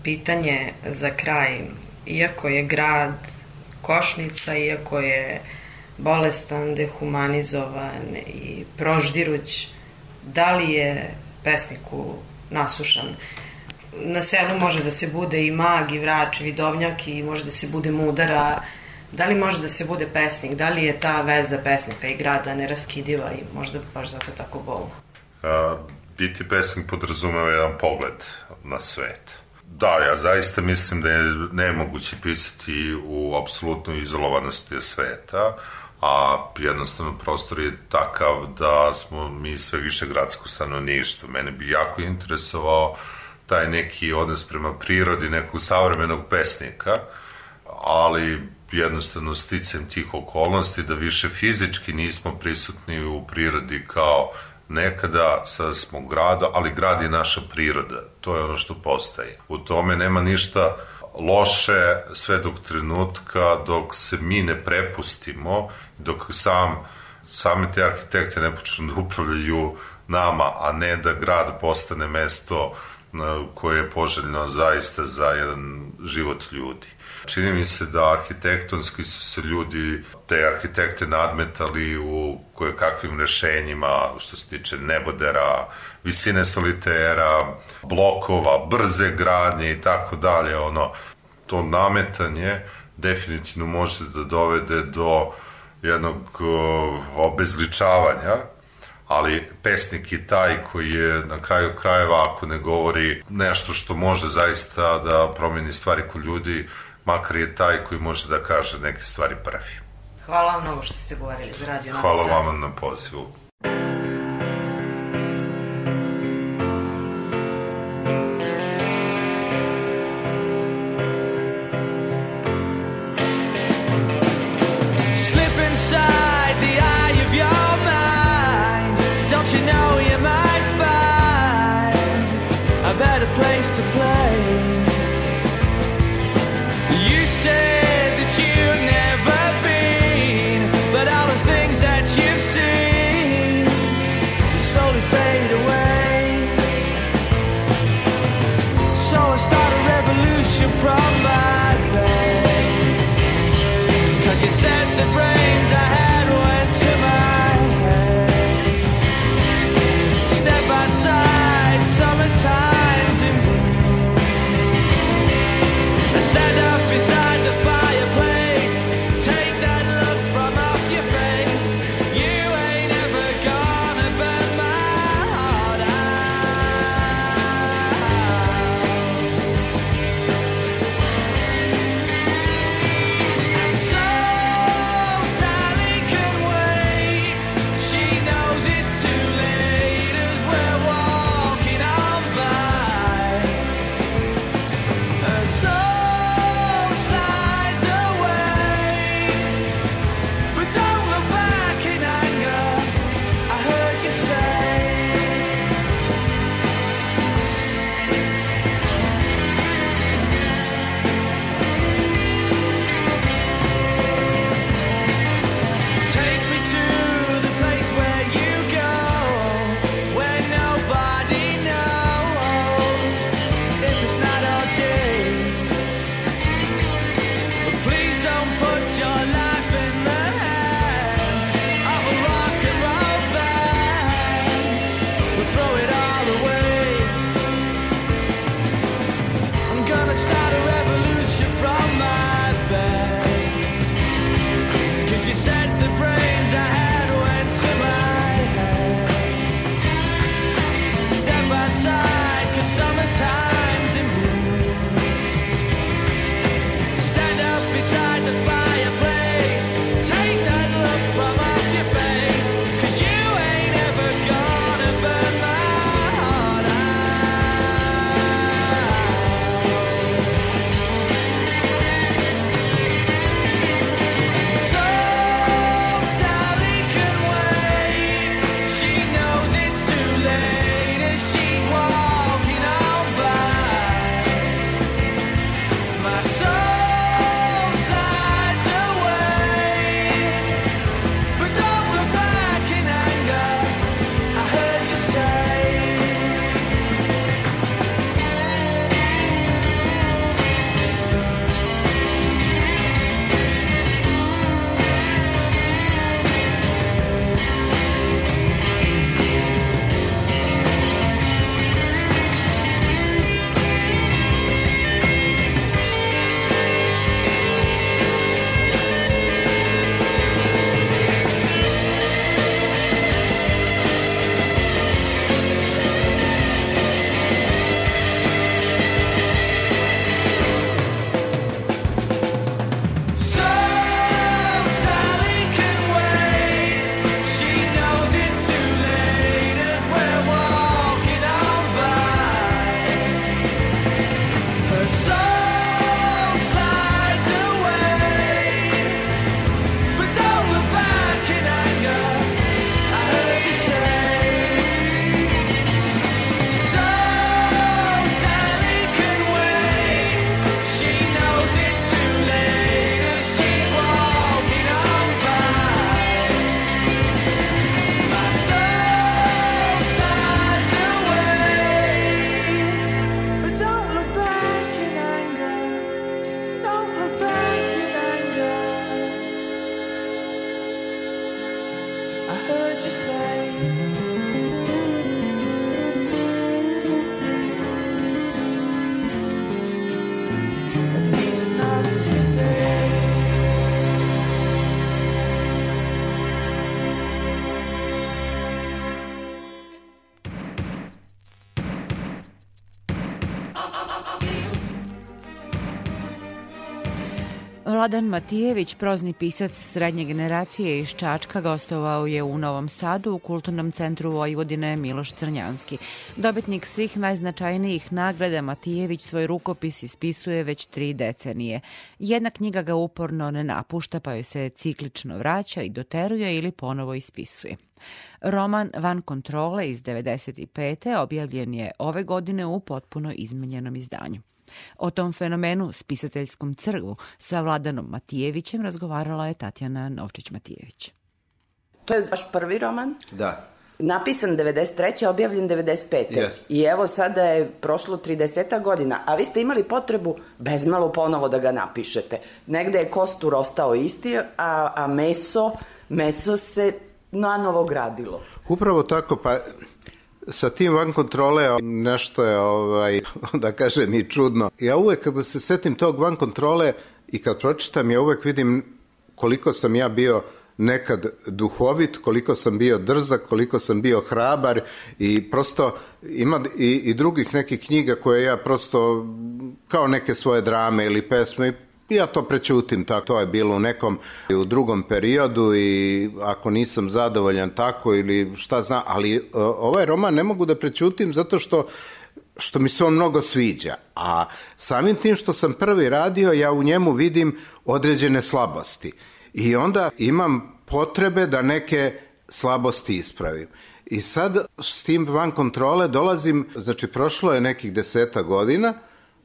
Pitanje za kraj. Iako je grad košnica, iako je bolestan, dehumanizovan i proždiruć, da li je pesniku nasušan? Na selu može da se bude i mag, i vrač, i vidovnjak, i može da se bude mudara. Da li može da se bude pesnik? Da li je ta veza pesnika i grada neraskidiva i možda baš zato tako bolno? A, biti pesnik podrazumeva jedan pogled na svet. Da, ja zaista mislim da je nemoguće pisati u apsolutnoj izolovanosti sveta, a jednostavno prostor je takav da smo mi sve više gradsko stanovništvo. Mene bi jako interesovao taj neki odnos prema prirodi nekog savremenog pesnika, ali jednostavno sticam tih okolnosti da više fizički nismo prisutni u prirodi kao nekada, sada smo grada, ali grad je naša priroda. To je ono što postaje. U tome nema ništa loše sve dok trenutka, dok se mi ne prepustimo, dok sam, same te arhitekte ne počnu da upravljaju nama, a ne da grad postane mesto koje je poželjno zaista za jedan život ljudi. Čini mi se da arhitektonski su se ljudi, te arhitekte nadmetali u koje kakvim rešenjima što se tiče nebodera, visine solitera, blokova, brze gradnje i tako dalje, ono, to nametanje definitivno može da dovede do jednog obezličavanja ali pesnik je taj koji je na kraju krajeva ako ne govori nešto što može zaista da promeni stvari kod ljudi, makar je taj koji može da kaže neke stvari prvi. Hvala vam mnogo što ste govorili za radio Hvala vama na pozivu. Vladan Matijević, prozni pisac srednje generacije iz Čačka, gostovao je u Novom Sadu u Kulturnom centru Vojvodine Miloš Crnjanski. Dobitnik svih najznačajnijih nagrada Matijević svoj rukopis ispisuje već tri decenije. Jedna knjiga ga uporno ne napušta pa joj se ciklično vraća i doteruje ili ponovo ispisuje. Roman Van kontrole iz 95. objavljen je ove godine u potpuno izmenjenom izdanju. O tom fenomenu spisateljskom crgu sa Vladanom Matijevićem razgovarala je Tatjana Novčić-Matijević. To je vaš prvi roman? Da. Napisan 93. objavljen 95. Jest. I evo sada je prošlo 30 godina, a vi ste imali potrebu bezmalo ponovo da ga napišete. Negde je kostur ostao isti, a, a meso, meso se na novo gradilo. Upravo tako, pa sa tim van kontrole nešto je, ovaj, [LAUGHS] da kažem, i čudno. Ja uvek kada se setim tog van kontrole i kad pročitam, ja uvek vidim koliko sam ja bio nekad duhovit, koliko sam bio drzak, koliko sam bio hrabar i prosto ima i, i drugih nekih knjiga koje ja prosto kao neke svoje drame ili pesme ja to prećutim, tako to je bilo u nekom u drugom periodu i ako nisam zadovoljan tako ili šta zna, ali uh, ovaj roman ne mogu da prećutim zato što što mi se on mnogo sviđa, a samim tim što sam prvi radio, ja u njemu vidim određene slabosti i onda imam potrebe da neke slabosti ispravim. I sad s tim van kontrole dolazim, znači prošlo je nekih deseta godina,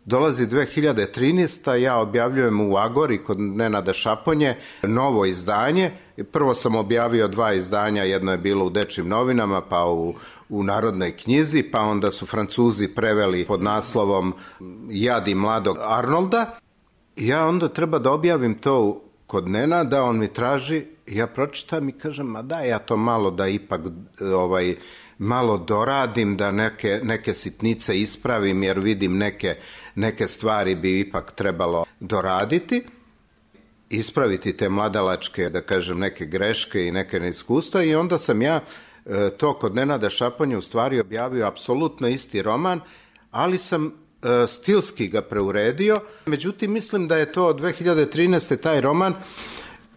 Dolazi 2013. Ja objavljujem u Agori kod Nenada Šaponje novo izdanje. Prvo sam objavio dva izdanja, jedno je bilo u Dečim novinama, pa u, u Narodnoj knjizi, pa onda su Francuzi preveli pod naslovom Jadi mladog Arnolda. Ja onda treba da objavim to kod Nenada, on mi traži, ja pročitam i kažem, ma da, ja to malo da ipak ovaj, malo doradim, da neke, neke sitnice ispravim, jer vidim neke neke stvari bi ipak trebalo doraditi, ispraviti te mladalačke, da kažem, neke greške i neke neiskustva i onda sam ja e, to kod Nenada Šapanja u stvari objavio apsolutno isti roman, ali sam e, stilski ga preuredio. Međutim, mislim da je to 2013. taj roman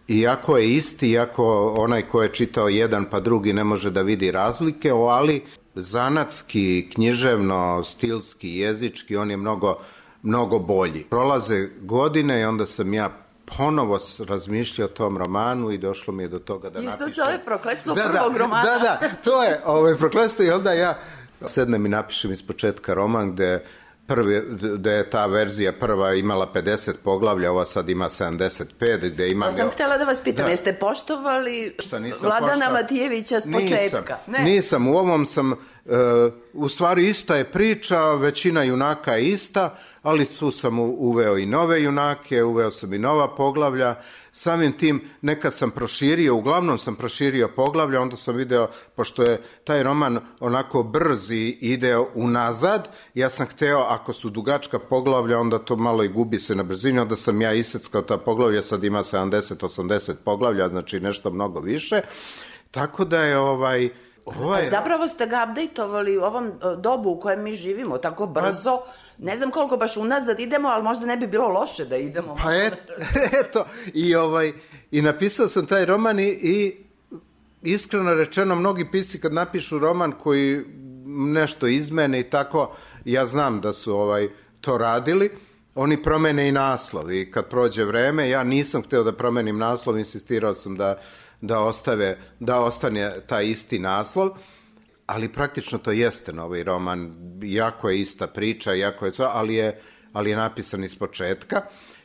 Iako je isti, iako onaj ko je čitao jedan pa drugi ne može da vidi razlike, ali zanatski, književno, stilski, jezički, on je mnogo, mnogo bolji. Prolaze godine i onda sam ja ponovo razmišljao o tom romanu i došlo mi je do toga da napišem. Isto zove prokletstvo da, prvog da, romana. Da, da, to je ovaj, prokletstvo i onda ja sednem i napišem iz početka roman gde prvi, da je ta verzija prva imala 50 poglavlja, ova sad ima 75, gde ima... Pa sam htjela da vas pitam, da. jeste poštovali Vladana poštao? Matijevića s početka? Nisam, ne. nisam, u ovom sam, uh, u stvari ista je priča, većina junaka je ista, ali tu sam uveo i nove junake, uveo sam i nova poglavlja, samim tim neka sam proširio, uglavnom sam proširio poglavlja, onda sam video, pošto je taj roman onako brz i ide unazad, ja sam hteo, ako su dugačka poglavlja, onda to malo i gubi se na brzini, onda sam ja iseckao ta poglavlja, sad ima 70-80 poglavlja, znači nešto mnogo više, tako da je ovaj... Ovaj... A zapravo ste ga updateovali u ovom dobu u kojem mi živimo, tako brzo, pa ne znam koliko baš unazad idemo, ali možda ne bi bilo loše da idemo. Pa et, [LAUGHS] eto, i, ovaj, i napisao sam taj roman i, i iskreno rečeno, mnogi pisci kad napišu roman koji nešto izmene i tako, ja znam da su ovaj to radili, oni promene i naslov i kad prođe vreme, ja nisam hteo da promenim naslov, insistirao sam da, da, ostave, da ostane taj isti naslov, ali praktično to jeste novi roman, jako je ista priča, jako je to, ali je, ali je napisan iz početka.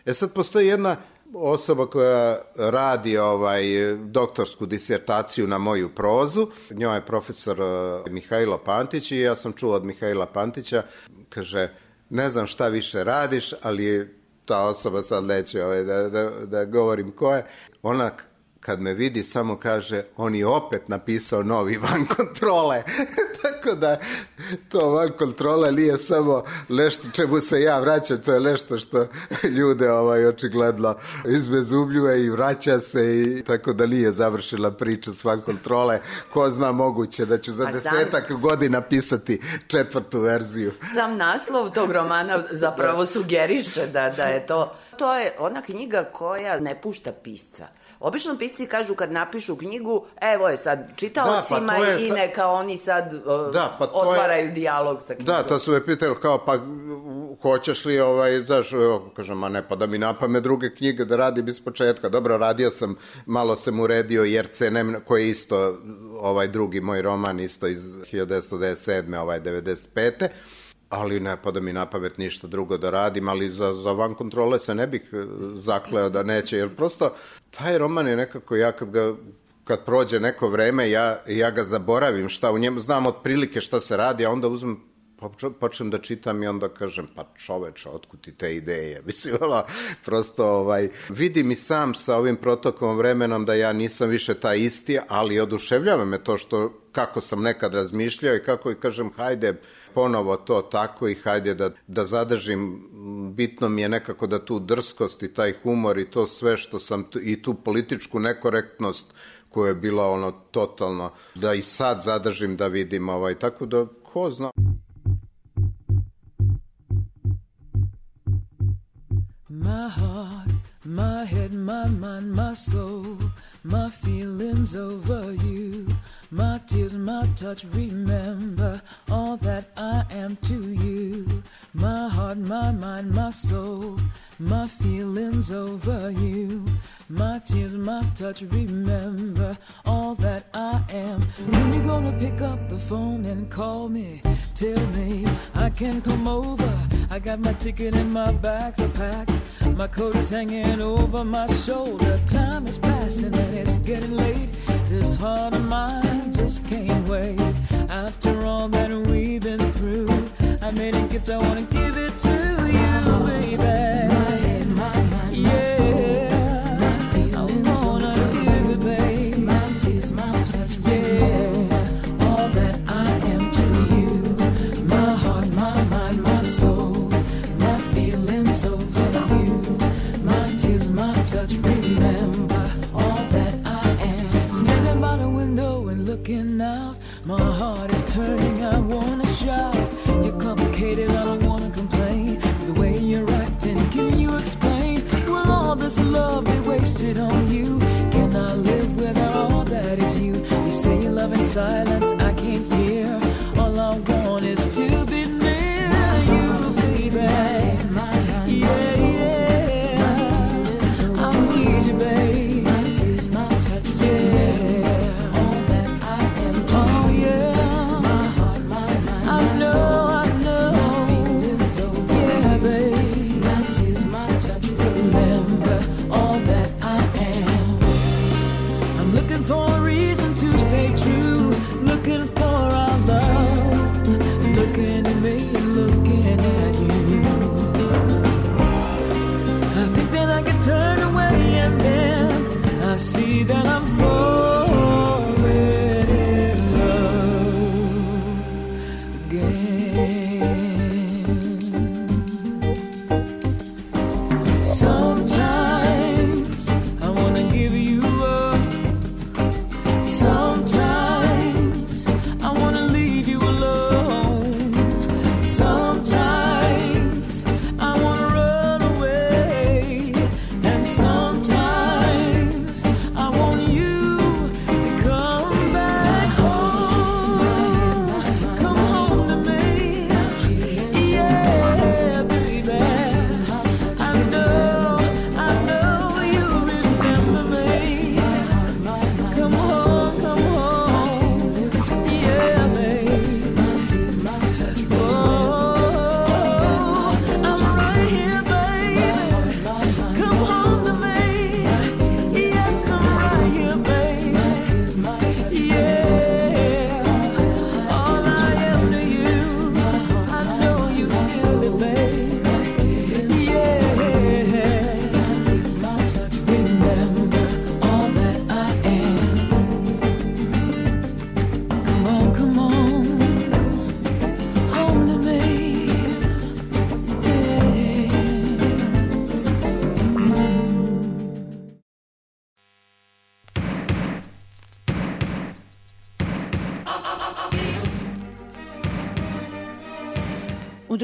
E sad postoji jedna osoba koja radi ovaj doktorsku disertaciju na moju prozu. Njoj je profesor uh, Mihajlo Pantić i ja sam čuo od Mihajla Pantića, kaže, ne znam šta više radiš, ali ta osoba sad neće ovaj, da, da, da govorim ko je. Ona kad me vidi samo kaže on je opet napisao novi van kontrole. [LAUGHS] Tako da to van kontrola nije samo nešto čemu se ja vraćam, to je nešto što ljude ovaj, očigledno izbezubljuje i vraća se i tako da nije završila priča s van kontrole. Ko zna moguće da ću za A sam- desetak godina pisati četvrtu verziju. Sam naslov tog romana zapravo sugeriše da, da je to... To je ona knjiga koja ne pušta pisca. Obično pisci kažu kad napišu knjigu, evo je sad čitaocima Da, pa je i sa- neka oni sad uh, Da, pa to je- otvaraju dijalog sa knjigom. Da, to su me pitali kao, pa hoćeš li, ovaj, znaš, kažem, ma ne, pa da mi napame druge knjige da radim iz početka. Dobro, radio sam, malo sam uredio Jerce Nem, koji je isto, ovaj drugi moj roman, isto iz 1997. ovaj 95 ali ne pada mi na pamet ništa drugo da radim, ali za, za van kontrole se ne bih e, zakleo da neće, jer prosto taj roman je nekako ja kad ga kad prođe neko vreme, ja, ja ga zaboravim šta u njemu, znam otprilike šta se radi, a onda uzmem poč- počnem da čitam i onda kažem, pa čoveče, otkud ti te ideje? [LAUGHS] Mislim, ono, prosto, ovaj, vidim i sam sa ovim protokom vremenom da ja nisam više taj isti, ali oduševljava me to što, kako sam nekad razmišljao i kako i kažem, hajde, ponovo to tako i hajde da, da zadržim, bitno mi je nekako da tu drskost i taj humor i to sve što sam, tu- i tu političku nekorektnost koja je bila ono totalno, da i sad zadržim da vidim ovaj, tako da ko zna. My heart, my head, my mind, my soul, my feelings over you, my tears, my touch. Remember all that I am to you. My heart, my mind, my soul, my feelings over you, my tears, my touch. Remember all that I am. When you gonna pick up the phone and call me? Tell me I can come over. I got my ticket and my bags are packed. My coat is hanging over my shoulder. Time is passing and it's getting late. This heart of mine just can't wait. After all that we've been through, I made a gift. I wanna give it to you, baby. My head, my mind, yeah. My heart is turning. I wanna shout. You're complicated, I don't wanna complain. The way you're acting, can you explain? Will all this love be wasted on you? Can I live without all that is you? You say you love in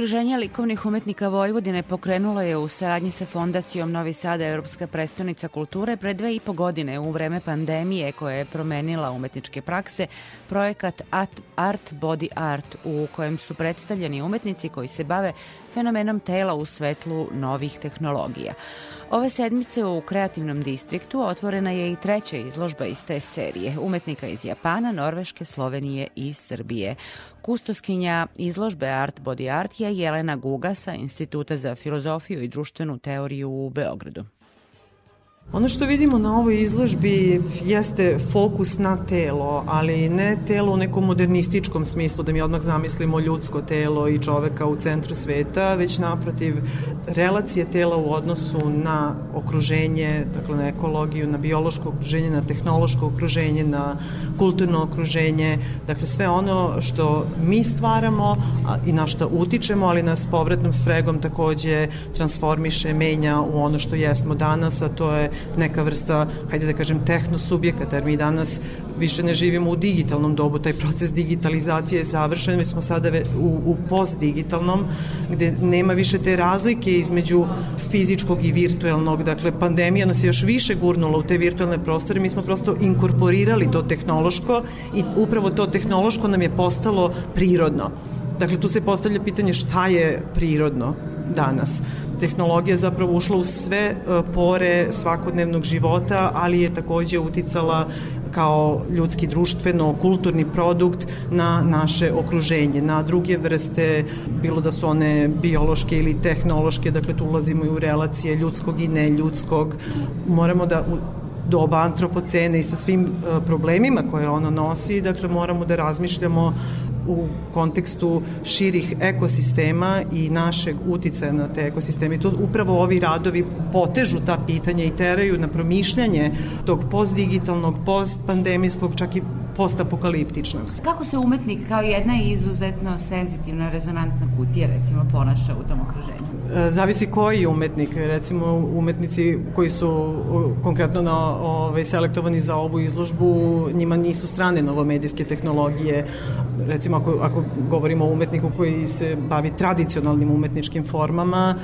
Udruženje likovnih umetnika Vojvodine pokrenulo je u saradnji sa Fondacijom Novi Sad Europska prestonica kulture pre dve i po godine u vreme pandemije koja je promenila umetničke prakse projekat Art Body Art u kojem su predstavljeni umetnici koji se bave fenomenom tela u svetlu novih tehnologija. Ove sedmice u kreativnom distriktu otvorena je i treća izložba iz te serije, umetnika iz Japana, Norveške, Slovenije i Srbije. Kustoskinja izložbe Art Body Art je Jelena Guga sa Instituta za filozofiju i društvenu teoriju u Beogradu. Ono što vidimo na ovoj izložbi jeste fokus na telo, ali ne telo u nekom modernističkom smislu, da mi odmah zamislimo ljudsko telo i čoveka u centru sveta, već naprotiv relacije tela u odnosu na okruženje, dakle na ekologiju, na biološko okruženje, na tehnološko okruženje, na kulturno okruženje, dakle sve ono što mi stvaramo i na što utičemo, ali nas povratnom spregom takođe transformiše, menja u ono što jesmo danas, a to je neka vrsta, hajde da kažem, tehnosubjekata, jer mi danas više ne živimo u digitalnom dobu, taj proces digitalizacije je završen, već smo sada u, u postdigitalnom, gde nema više te razlike između fizičkog i virtuelnog, dakle pandemija nas je još više gurnula u te virtualne prostore, mi smo prosto inkorporirali to tehnološko i upravo to tehnološko nam je postalo prirodno. Dakle, tu se postavlja pitanje šta je prirodno danas. Tehnologija je zapravo ušla u sve e, pore svakodnevnog života, ali je takođe uticala kao ljudski društveno, kulturni produkt na naše okruženje, na druge vrste, bilo da su one biološke ili tehnološke, dakle tu ulazimo i u relacije ljudskog i neljudskog. Moramo da doba antropocene i sa svim e, problemima koje ono nosi, dakle moramo da razmišljamo u kontekstu širih ekosistema i našeg uticaja na te ekosisteme. I to upravo ovi radovi potežu ta pitanja i teraju na promišljanje tog postdigitalnog, postpandemijskog, čak i postapokaliptičnog. Kako se umetnik kao jedna izuzetno senzitivna rezonantna kutija recimo ponaša u tom okruženju? E, zavisi koji umetnik, recimo umetnici koji su konkretno na, ovaj, selektovani za ovu izložbu, njima nisu strane novomedijske tehnologije, recimo ako, ako govorimo o umetniku koji se bavi tradicionalnim umetničkim formama,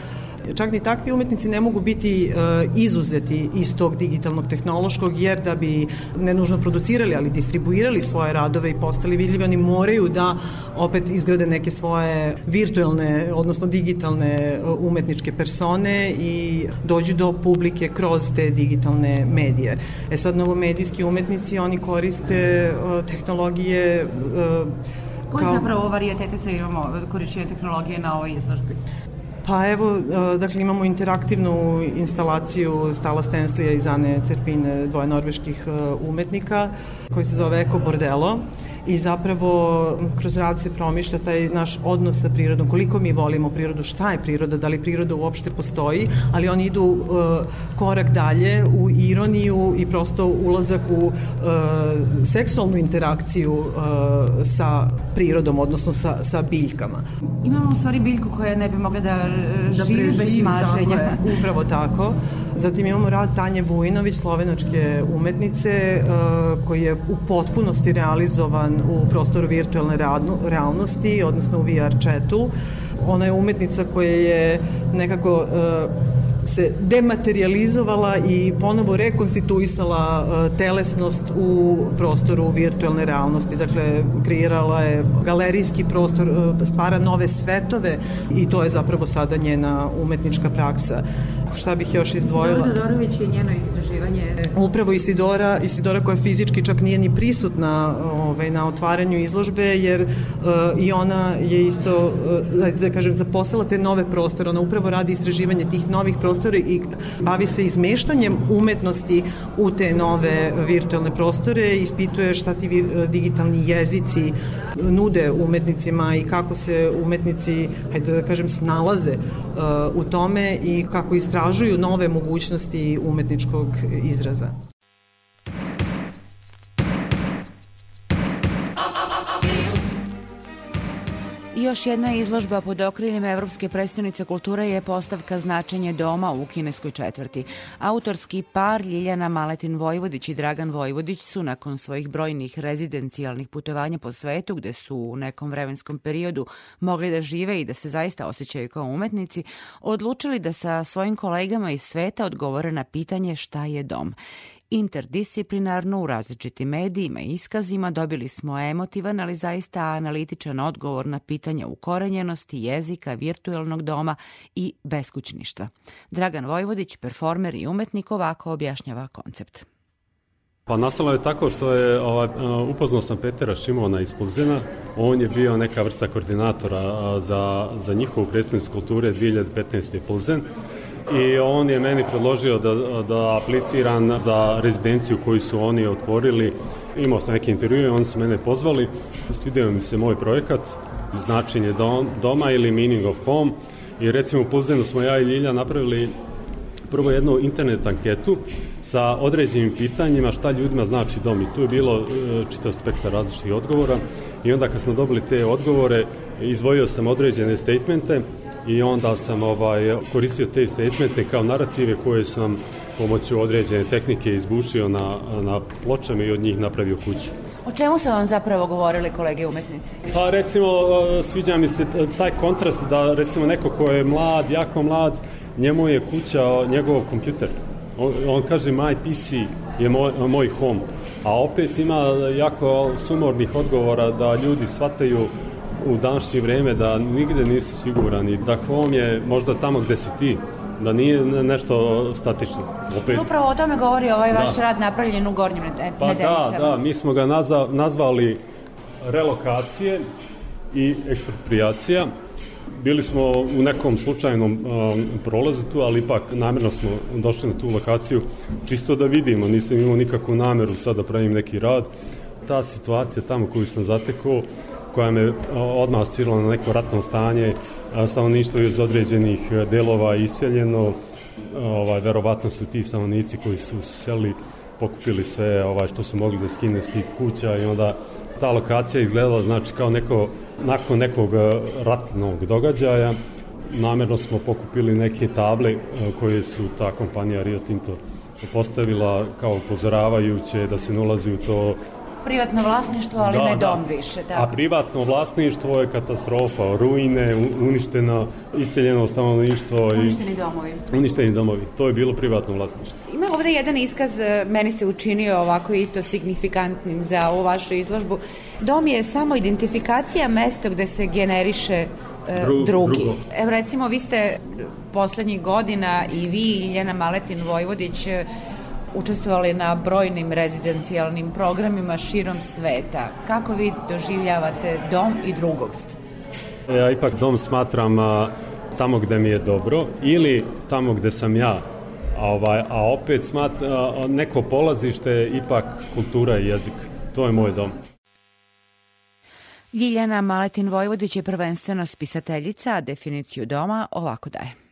Čak ni takvi umetnici ne mogu biti e, izuzeti iz tog digitalnog tehnološkog, jer da bi ne nužno producirali, ali distribuirali svoje radove i postali vidljivi, oni moraju da opet izgrade neke svoje virtualne, odnosno digitalne e, umetničke persone i dođu do publike kroz te digitalne medije. E sad, novomedijski umetnici, oni koriste e, tehnologije Koje kao... zapravo varijetete se imamo korišćenje tehnologije na ovoj izložbi? Pa evo, e, dakle imamo interaktivnu instalaciju Stala Stenslija iz Ane Cerpine, dvoje norveških e, umetnika, koji se zove Eko Bordelo i zapravo kroz rad se promišlja taj naš odnos sa prirodom, koliko mi volimo prirodu, šta je priroda, da li priroda uopšte postoji, ali oni idu uh, korak dalje u ironiju i prosto ulazak u uh, seksualnu interakciju uh, sa prirodom, odnosno sa, sa biljkama. Imamo u stvari biljku koja ne bi mogla da, da živi bez smaženja. Tako je, upravo tako. Zatim imamo rad Tanje Vujinović, slovenačke umetnice, koji je u potpunosti realizovan u prostoru virtualne realnosti, odnosno u VR chatu. Ona je umetnica koja je nekako uh, se dematerializovala i ponovo rekonstituisala uh, telesnost u prostoru virtualne realnosti. Dakle, kreirala je galerijski prostor, uh, stvara nove svetove i to je zapravo sada njena umetnička praksa. Šta bih još izdvojila? Isidora Todorović je njeno istraživanje. Upravo Isidora, Isidora koja fizički čak nije ni prisutna ovaj, na otvaranju izložbe, jer uh, i ona je isto, uh, da kažem, zaposlala te nove prostore. Ona upravo radi istraživanje tih novih prostora i bavi se izmeštanjem umetnosti u te nove virtualne prostore, ispituje šta ti digitalni jezici nude umetnicima i kako se umetnici, hajde da kažem, snalaze uh, u tome i kako istražuju nove mogućnosti umetničkog израза. Još jedna izložba pod okriljem Evropske predstavnice kulture je postavka značenje doma u kineskoj četvrti. Autorski par Ljiljana Maletin Vojvodić i Dragan Vojvodić su nakon svojih brojnih rezidencijalnih putovanja po svetu, gde su u nekom vremenskom periodu mogli da žive i da se zaista osjećaju kao umetnici, odlučili da sa svojim kolegama iz sveta odgovore na pitanje šta je dom. Interdisciplinarno u različitim medijima i iskazima dobili smo emotivan, ali zaista analitičan odgovor na pitanja ukorenjenosti jezika, virtuelnog doma i beskućništva. Dragan Vojvodić, performer i umetnik, ovako objašnjava koncept. Pa nastalo je tako što je ovaj, upoznao sam Petera Šimona iz Pulzina. On je bio neka vrsta koordinatora za, za njihovu predstavnicu kulture 2015. Pulzen i on je meni predložio da, da apliciram za rezidenciju koju su oni otvorili. Imao sam neke intervjue, oni su mene pozvali. Svidio mi se moj projekat, značenje doma ili meaning of home. I recimo u smo ja i Ljilja napravili prvo jednu internet anketu sa određenim pitanjima šta ljudima znači dom i tu je bilo e, čitav spektar različitih odgovora i onda kad smo dobili te odgovore izvojio sam određene statemente i onda sam ovaj, koristio te statemente kao narative koje sam pomoću određene tehnike izbušio na, na pločama i od njih napravio kuću. O čemu su vam zapravo govorili kolege umetnici? Pa recimo, sviđa mi se taj kontrast da recimo neko ko je mlad, jako mlad, njemu je kuća njegov kompjuter. On, on kaže my PC je moj, moj home, a opet ima jako sumornih odgovora da ljudi shvataju u današnje vreme da nigde nisi siguran i da home je možda tamo gde si ti, da nije nešto statično. Opet... Upravo o tome govori ovaj vaš da. rad napravljen u Gornjim pa nedeljicama. Pa da, da, mi smo ga nazva, nazvali relokacije i ekspropriacija. Bili smo u nekom slučajnom um, prolazu tu, ali ipak namjerno smo došli na tu lokaciju čisto da vidimo, nisam imao nikakvu nameru sad da pravim neki rad. Ta situacija tamo koju sam zatekao, koja me odmah asocirala na neko ratno stanje, stanovništvo iz određenih delova iseljeno, ovaj, verovatno su ti stanovnici koji su seli pokupili sve ovaj, što su mogli da skine s tih kuća i onda ta lokacija izgledala znači kao neko, nakon nekog ratnog događaja namerno smo pokupili neke table koje su ta kompanija Rio Tinto postavila kao upozoravajuće da se ne ulazi u to privatno vlasništvo, ali da, ne dom da. više. Tako. A privatno vlasništvo je katastrofa, ruine, uništeno, iseljeno stanovništvo. Uništeni i, domovi. Uništeni domovi, to je bilo privatno vlasništvo. Ima ovde jedan iskaz, e, meni se učinio ovako isto signifikantnim za ovu vašu izložbu. Dom je samo identifikacija mesta gde se generiše e, Dru, drugi. Drugo. Evo recimo vi ste poslednjih godina i vi i Ljena Maletin Vojvodić učestvovali na brojnim rezidencijalnim programima širom sveta. Kako vi doživljavate dom i drugost? Ja ipak dom smatram a, tamo gde mi je dobro ili tamo gde sam ja a, ovaj, a opet smat, a, neko polazište je ipak kultura i jezik. To je moj dom. Ljiljana Maletin Vojvodić je prvenstveno spisateljica, a definiciju doma ovako daje.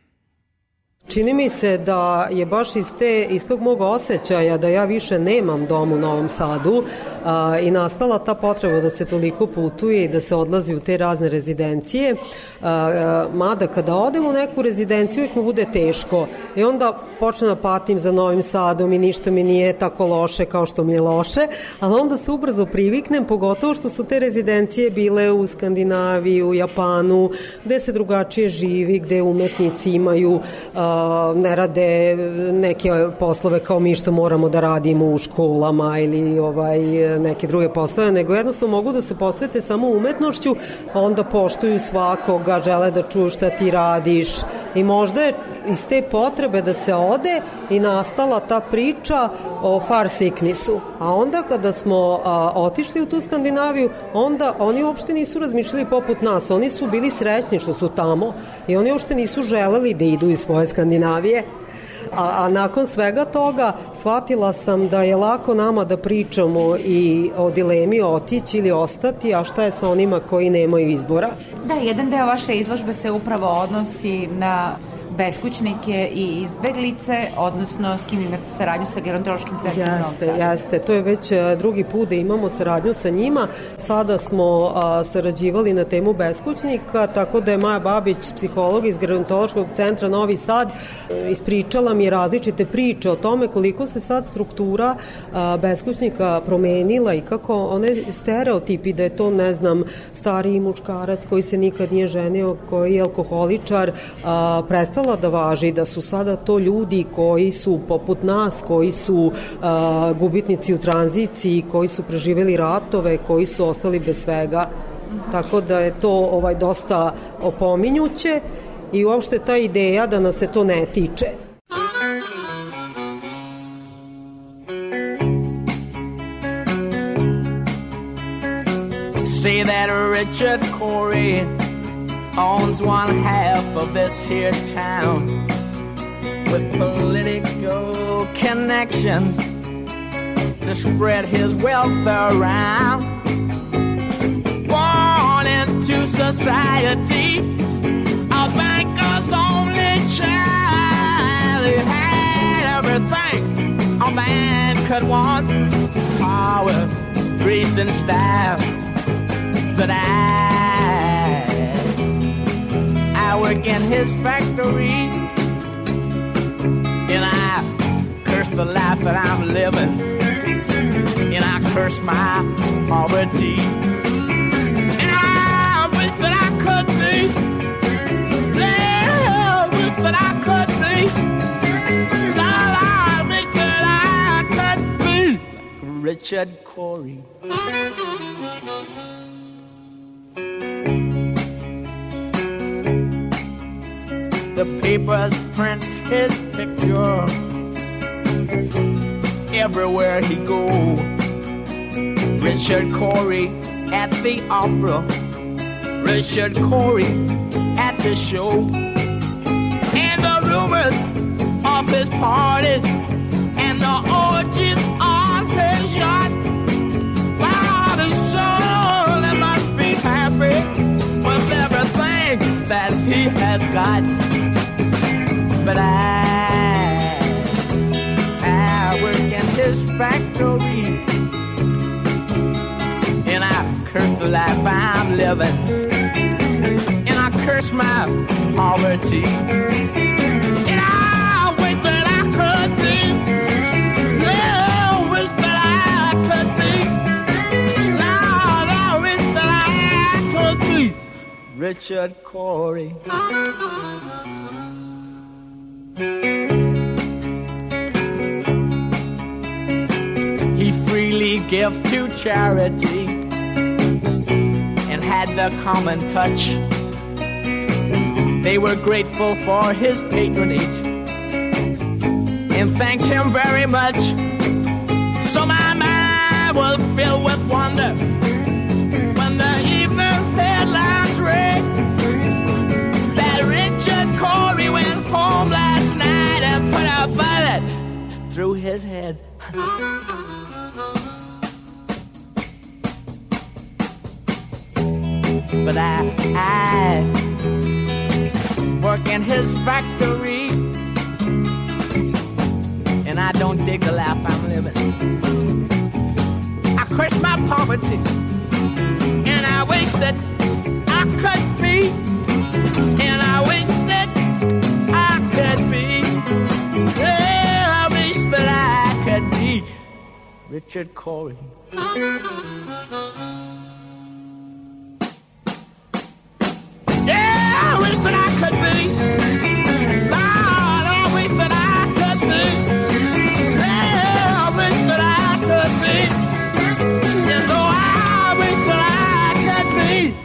Čini mi se da je baš iz, te, iz tog mog osjećaja da ja više nemam dom u Novom Sadu a, i nastala ta potreba da se toliko putuje i da se odlazi u te razne rezidencije. A, a, mada kada odem u neku rezidenciju uvijek mi bude teško i onda počne da patim za Novim Sadom i ništa mi nije tako loše kao što mi je loše, ali onda se ubrzo priviknem, pogotovo što su te rezidencije bile u Skandinaviji, u Japanu, gde se drugačije živi, gde umetnici imaju a, ne rade neke poslove kao mi što moramo da radimo u školama ili ovaj neke druge poslove, nego jednostavno mogu da se posvete samo umetnošću, onda poštuju svakoga, žele da čuju šta ti radiš i možda je iz te potrebe da se ode i nastala ta priča o far sicknessu. A onda kada smo a, otišli u tu Skandinaviju, onda oni uopšte nisu razmišljali poput nas. Oni su bili srećni što su tamo i oni uopšte nisu želeli da idu iz svoje Skandinavije. A, a nakon svega toga shvatila sam da je lako nama da pričamo i o dilemi otići ili ostati, a šta je sa onima koji nemaju izbora? Da, jedan deo vaše izložbe se upravo odnosi na beskućnike i izbeglice, odnosno s kim imate saradnju sa gerontološkim centrom Jeste, jeste. To je već e, drugi put da imamo saradnju sa njima. Sada smo a, sarađivali na temu beskućnika, tako da je Maja Babić, psiholog iz gerontološkog centra Novi Sad, e, ispričala mi različite priče o tome koliko se sad struktura a, beskućnika promenila i kako one stereotipi da je to, ne znam, stariji muškarac koji se nikad nije ženio, koji je alkoholičar, a, prestala da važi, da su sada to ljudi koji su poput nas, koji su a, gubitnici u tranziciji, koji su preživeli ratove, koji su ostali bez svega. Tako da je to ovaj dosta opominjuće i uopšte ta ideja da nas se to ne tiče. Say that Richard Corey owns one half of this here town with political connections to spread his wealth around. Born into society, a banker's only child. He had everything a man could want power, grace, and style. But I, I work in his factory, and I curse the life that I'm living, and I curse my poverty. And I wish that I could be, yeah, I wish that I could be, I wish that I could be. Richard Corey. The papers print his picture. Everywhere he go. Richard Corey at the opera, Richard Corey at the show, and the rumors of his parties and the orgies that he has got. But I, I work in his factory, and I curse the life I'm living, and I curse my poverty. Richard Corey. He freely gave to charity and had the common touch. They were grateful for his patronage and thanked him very much. So my mind was filled with wonder through his head. but I, I work in his factory, and I don't dig the life I'm living. I curse my poverty, and I wish that I could be, and I wish Richard Corey. Yeah, I wish that I could be. Lord, I wish that I could be. Yeah, I wish that I could be. So oh, I wish that I could be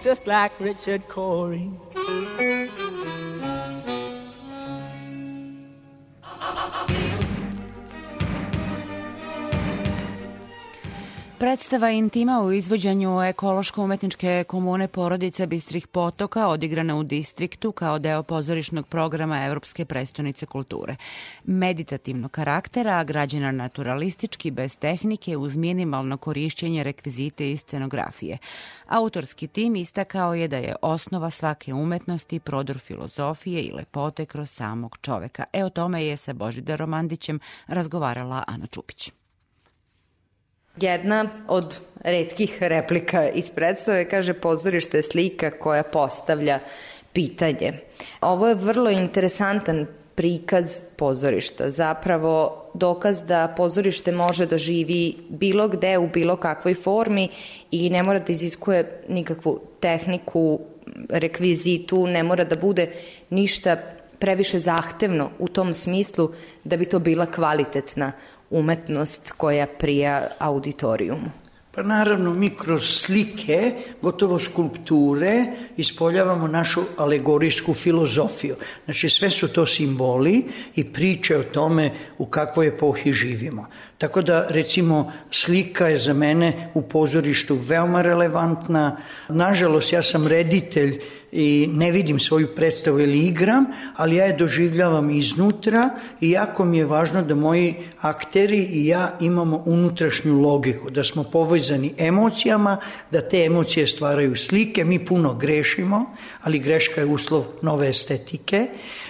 just like Richard Corey. Predstava Intima u izvođenju ekološko-umetničke komune porodica Bistrih potoka odigrana u distriktu kao deo pozorišnog programa Evropske prestonice kulture. Meditativnog karaktera, građena naturalistički, bez tehnike, uz minimalno korišćenje rekvizite i scenografije. Autorski tim istakao je da je osnova svake umetnosti prodor filozofije i lepote kroz samog čoveka. E o tome je sa Božidarom Mandićem razgovarala Ana Čupić. Jedna od redkih replika iz predstave kaže pozorište je slika koja postavlja pitanje. Ovo je vrlo interesantan prikaz pozorišta, zapravo dokaz da pozorište može da živi bilo gde u bilo kakvoj formi i ne mora da iziskuje nikakvu tehniku, rekvizitu, ne mora da bude ništa previše zahtevno u tom smislu da bi to bila kvalitetna umetnost koja prija auditorijumu? Pa naravno, mi kroz slike, gotovo skulpture, ispoljavamo našu alegorijsku filozofiju. Znači, sve su to simboli i priče o tome u kakvoj epohi živimo. Tako da, recimo, slika je za mene u pozorištu veoma relevantna. Nažalost, ja sam reditelj i ne vidim svoju predstavu ili igram, ali ja je doživljavam iznutra i jako mi je važno da moji akteri i ja imamo unutrašnju logiku, da smo povezani emocijama, da te emocije stvaraju slike, mi puno grešimo, ali greška je uslov nove estetike.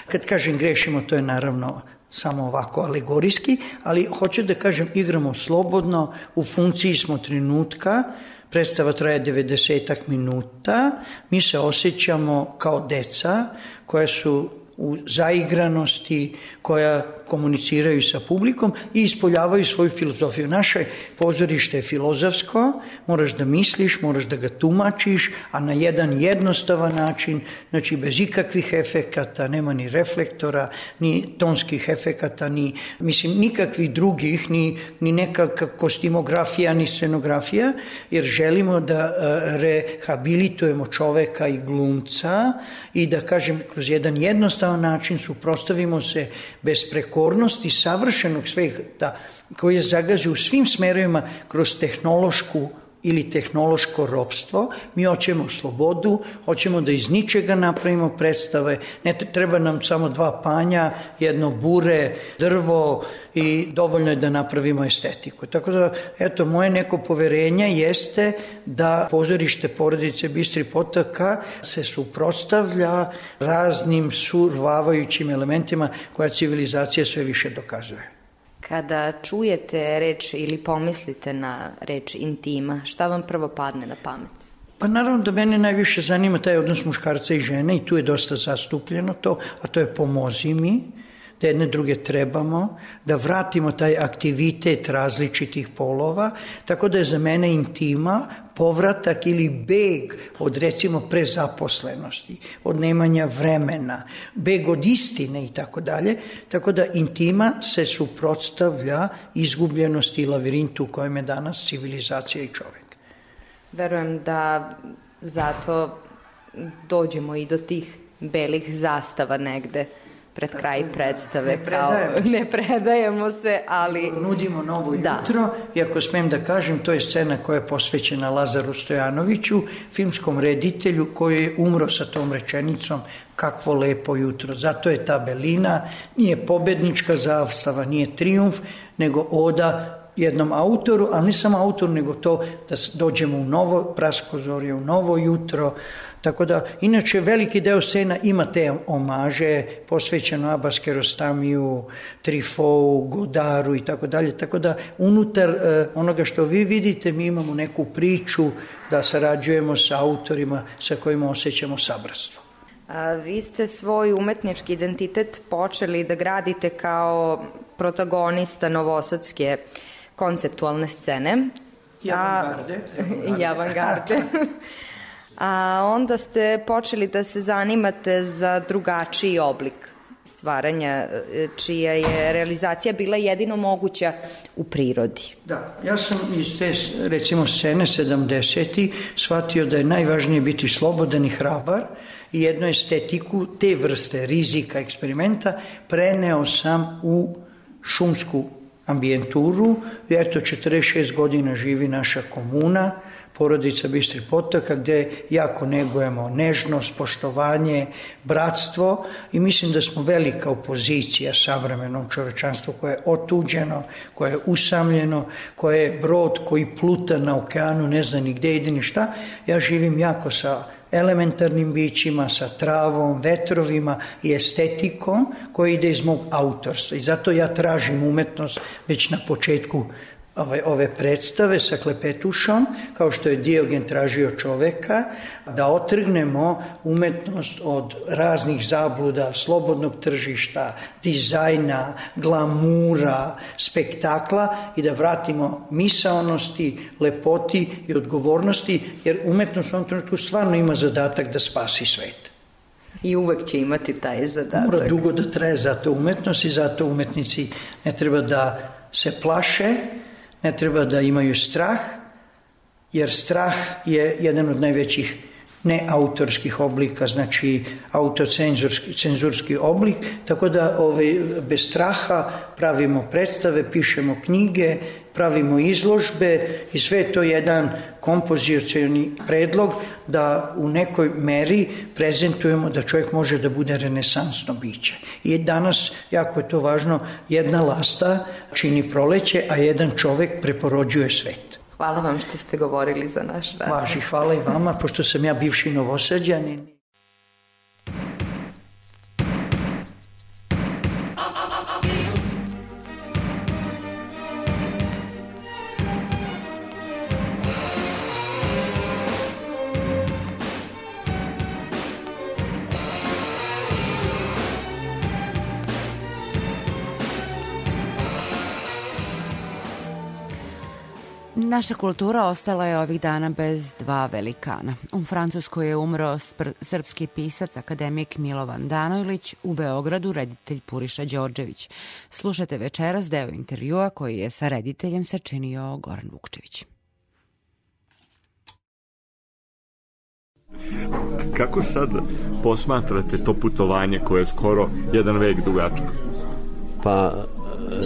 Kad kažem grešimo, to je naravno samo ovako alegorijski, ali hoću da kažem igramo slobodno, u funkciji smo trenutka, Predstava traje 90 minuta, mi se osjećamo kao deca koja su u zaigranosti, koja komuniciraju sa publikom i ispoljavaju svoju filozofiju. Naše pozorište je filozofsko, moraš da misliš, moraš da ga tumačiš, a na jedan jednostavan način, znači bez ikakvih efekata, nema ni reflektora, ni tonskih efekata, ni, mislim, nikakvih drugih, ni, ni nekakva kostimografija, ni scenografija, jer želimo da e, rehabilitujemo čoveka i glumca i da, kažem, kroz jedan jednostavan način suprostavimo se besprekornosti savršenog sveta koji je zagazi u svim smerovima kroz tehnološku ili tehnološko ropstvo, mi hoćemo slobodu, hoćemo da iz ničega napravimo predstave, ne treba nam samo dva panja, jedno bure, drvo i dovoljno je da napravimo estetiku. Tako da, eto, moje neko poverenje jeste da pozorište porodice Bistri Potaka se suprostavlja raznim survavajućim elementima koja civilizacija sve više dokazuje. Kada čujete reč ili pomislite na reč intima, šta vam prvo padne na pamet? Pa naravno da mene najviše zanima taj odnos muškarca i žene i tu je dosta zastupljeno to, a to je pomozi mi, da jedne druge trebamo, da vratimo taj aktivitet različitih polova, tako da je za mene intima povratak ili beg od recimo prezaposlenosti, od nemanja vremena, beg od istine i tako dalje, tako da intima se suprotstavlja izgubljenosti i lavirintu u kojem je danas civilizacija i čovek. Verujem da zato dođemo i do tih belih zastava negde pred kraj predstave. Ne predajemo, kao, [LAUGHS] ne predajemo se, ali... Nudimo novo da. jutro i ako smem da kažem, to je scena koja je posvećena Lazaru Stojanoviću, filmskom reditelju koji je umro sa tom rečenicom kakvo lepo jutro. Zato je ta belina, nije pobednička zastava, nije triumf, nego oda jednom autoru, ali ne samo autoru, nego to da dođemo u novo praskozorje, u novo jutro, Tako da, inače, veliki deo scena ima te omaže, posvećeno Abbas Kerostamiju, Trifou, Godaru i tako dalje. Tako da, unutar e, onoga što vi vidite, mi imamo neku priču da sarađujemo sa autorima sa kojima osjećamo sabratstvo. A, vi ste svoj umetnički identitet počeli da gradite kao protagonista novosadske konceptualne scene. I avangarde. [LAUGHS] I avangarde. [LAUGHS] a onda ste počeli da se zanimate za drugačiji oblik stvaranja, e, čija je realizacija bila jedino moguća u prirodi. Da, ja sam iz te, recimo, scene 70. shvatio da je najvažnije biti slobodan i hrabar i jednu estetiku te vrste rizika eksperimenta preneo sam u šumsku ambijenturu. Eto, 46 godina živi naša komuna, porodica Bistri Potoka, gde jako negujemo nežnost, poštovanje, bratstvo i mislim da smo velika opozicija savremenom čovečanstvu koje je otuđeno, koje je usamljeno, koje je brod koji pluta na okeanu, ne zna ni gde ide ni šta. Ja živim jako sa elementarnim bićima, sa travom, vetrovima i estetikom koja ide iz mog autorstva. I zato ja tražim umetnost već na početku ove, ove predstave sa klepetušom, kao što je Diogen tražio čoveka, da otrgnemo umetnost od raznih zabluda, slobodnog tržišta, dizajna, glamura, spektakla i da vratimo misaonosti, lepoti i odgovornosti, jer umetnost u ovom trenutku stvarno ima zadatak da spasi svet. I uvek će imati taj zadatak. Mora dugo da traje zato umetnost i zato umetnici ne treba da se plaše, ne treba da imaju strah, jer strah je jedan od najvećih neautorskih oblika, znači autocenzurski cenzurski oblik, tako da ovaj, bez straha pravimo predstave, pišemo knjige, pravimo izložbe i sve je to jedan kompozicijani predlog da u nekoj meri prezentujemo da čovjek može da bude renesansno biće. I danas, jako je to važno, jedna lasta čini proleće, a jedan čovjek preporođuje svet. Hvala vam što ste govorili za naš rad. Važi, hvala i vama, pošto sam ja bivši novosađanin. Naša kultura ostala je ovih dana bez dva velikana. U Francuskoj je umro srpski pisac, akademik Milovan Danojlić, u Beogradu reditelj Puriša Đorđević. Slušate večeras deo intervjua koji je sa rediteljem sačinio Goran Vukčević. Kako sad posmatrate to putovanje koje je skoro jedan vek dugačko? Pa,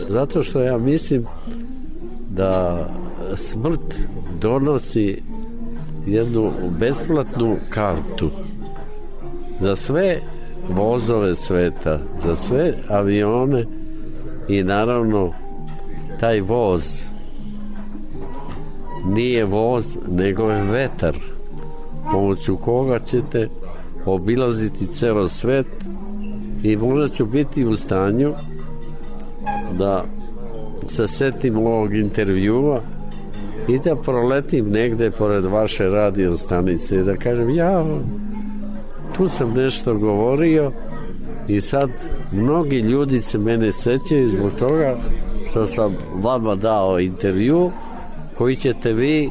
zato što ja mislim da smrt donosi jednu besplatnu kartu za sve vozove sveta, za sve avione i naravno taj voz nije voz, nego je vetar pomoću koga ćete obilaziti ceo svet i možda ću biti u stanju da se setim ovog intervjua i da proletim negde pored vaše radio stanice i da kažem ja tu sam nešto govorio i sad mnogi ljudi se mene sećaju zbog toga što sam vama dao intervju koji ćete vi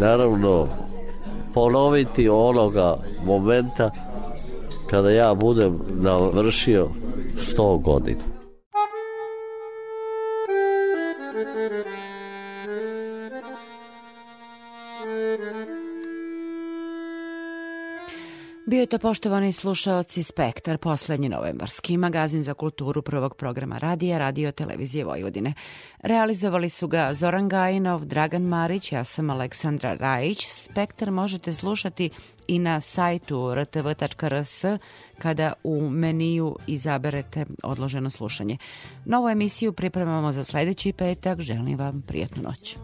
naravno ponoviti onoga momenta kada ja budem navršio 100 godina. Thank you. Bio je to poštovani slušaoci Spektar, poslednji novembarski magazin za kulturu prvog programa radija Radio Televizije Vojvodine. Realizovali su ga Zoran Gajinov, Dragan Marić, ja sam Aleksandra Rajić. Spektar možete slušati i na sajtu rtv.rs kada u meniju izaberete odloženo slušanje. Novu emisiju pripremamo za sledeći petak. Želim vam prijatnu noć.